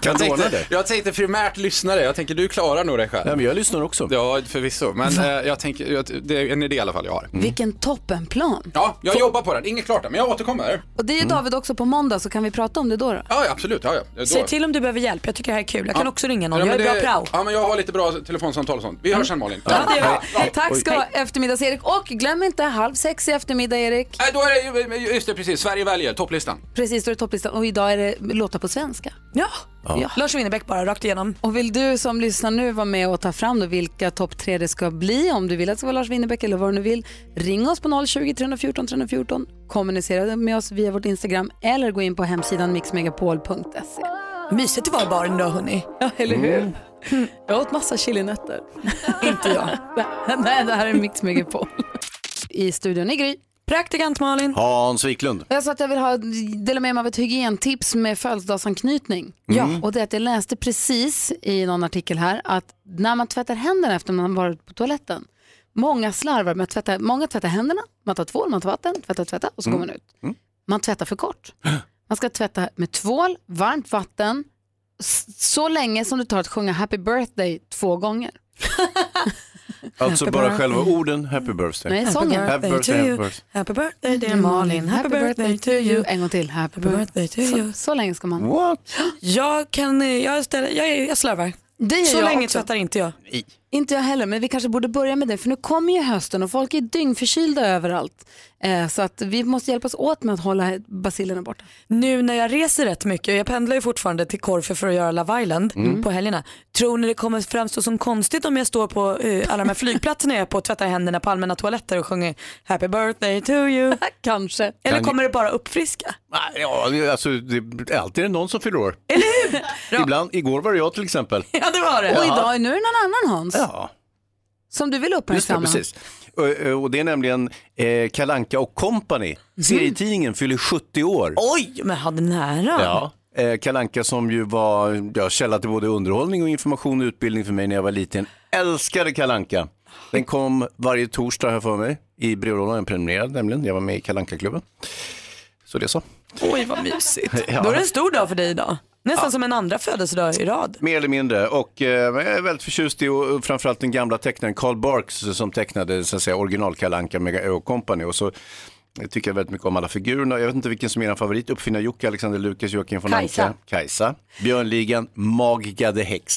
Kan Jag tänkte, jag tänkte primärt lyssnare, jag tänker du klarar nog dig själv. Ja, men jag lyssnar också. Ja, förvisso. Men eh, jag tänker, jag- det är en idé i alla fall jag har. Vilken toppenplan. Ja, jag jobbar på den. Inget klart än, men jag återkommer. Och det är ju David också på måndag så kan vi prata om det då. då? Ja, ja absolut. Ja, ja. Då. Säg till om du behöver hjälp, jag tycker det här är kul. Jag kan Ja. också ringa någon, Ja, jag är det- bra prao. Ja, men jag har lite bra telefonsamtal och sånt. Vi hörs sen Malin. Ja, det. Ja. Tack ska eftermiddags-Erik. Och glöm inte halv sex i eftermiddag, Erik. Nej, då är det ju- just det, precis. Sverige väljer, topplistan. Precis, då är det topplistan. Och idag är det låtar på svenska. Ja. Ja. Lars Winnerbäck bara, rakt igenom. Och vill du som lyssnar nu vara med och ta fram då vilka topp tre det ska bli, om du vill att det ska vara Lars Winnerbäck eller vad du nu vill, ring oss på 020 314 314, kommunicera med oss via vårt Instagram eller gå in på hemsidan mixmegapol.se. Mysigt det var i baren idag hörni. Ja, eller hur? Jag åt massa chilinötter. Inte jag. Nej, det här är Mix Megapol. I studion i Gry. Praktikant Malin. Hans Wiklund. Jag sa att jag vill ha, dela med mig av ett hygientips med födelsedagsanknytning. Ja. Och det är att jag läste precis i någon artikel här att när man tvättar händerna efter man har varit på toaletten, många slarvar med att tvätta, många tvättar händerna, man tar tvål, man tar vatten, tvättar, tvättar och så går man ut. Man tvättar för kort. Man ska tvätta med tvål, varmt vatten, så länge som det tar att sjunga happy birthday två gånger. Alltså Happy bara birthday. själva orden happy birthday. Nej, sången. Happy birthday, happy birthday. Happy birthday dear Malin, happy birthday to you. En gång till. Happy birthday to you. Så, så länge ska man. What? Jag kan, jag, ställer, jag, är- jag slarvar. Det gör Så jag länge också. tvättar inte jag. Inte jag heller, men vi kanske borde börja med det, för nu kommer ju hösten och folk är dyngförkylda överallt. Eh, så att vi måste hjälpas åt med att hålla basilerna borta. Nu när jag reser rätt mycket, och jag pendlar ju fortfarande till Korfu för att göra Love Island Mm. på helgerna. Tror ni det kommer framstå som konstigt om jag står på eh, alla de här flygplatserna jag är på och tvättar händerna på allmänna toaletter och sjunger Happy birthday to you? Kanske. Eller Kan- kommer det bara uppfriska? Ja, det- alltså, det är alltid någon som fyller år. Eller hur? Ibland, igår var det jag till exempel. Ja det var det. Och idag, nu är det någon annan Hans. Ja, Som du vill just det, uppmärksamma. precis. Och, och det är nämligen eh, Kalanka och Company. Serietidningen fyller 70 år. Oj, men hade nära. Ja. Eh, Kalanka som ju var ja, källa till både underhållning och information och utbildning för mig när jag var liten. Älskade Kalanka. Den kom varje torsdag här för mig i brevlådan. Prenumererade nämligen. Jag var med i Kalanka klubben Så det så. Oj vad mysigt. Ja. Då är det en stor dag för dig idag. Nästan som en andra födelsedag i rad. Mer eller mindre. Och eh, jag är väldigt förtjust i och, framförallt den gamla tecknaren Carl Barks som tecknade så att säga, original Kalle Anka med och Company. Och så jag tycker jag väldigt mycket om alla figurerna. Jag vet inte vilken som är er favorit. Uppfinnar Jocke, Alexander Lukas, Joakim von Kajsa. Anka, Kajsa, Björnligan, Magica the Hex.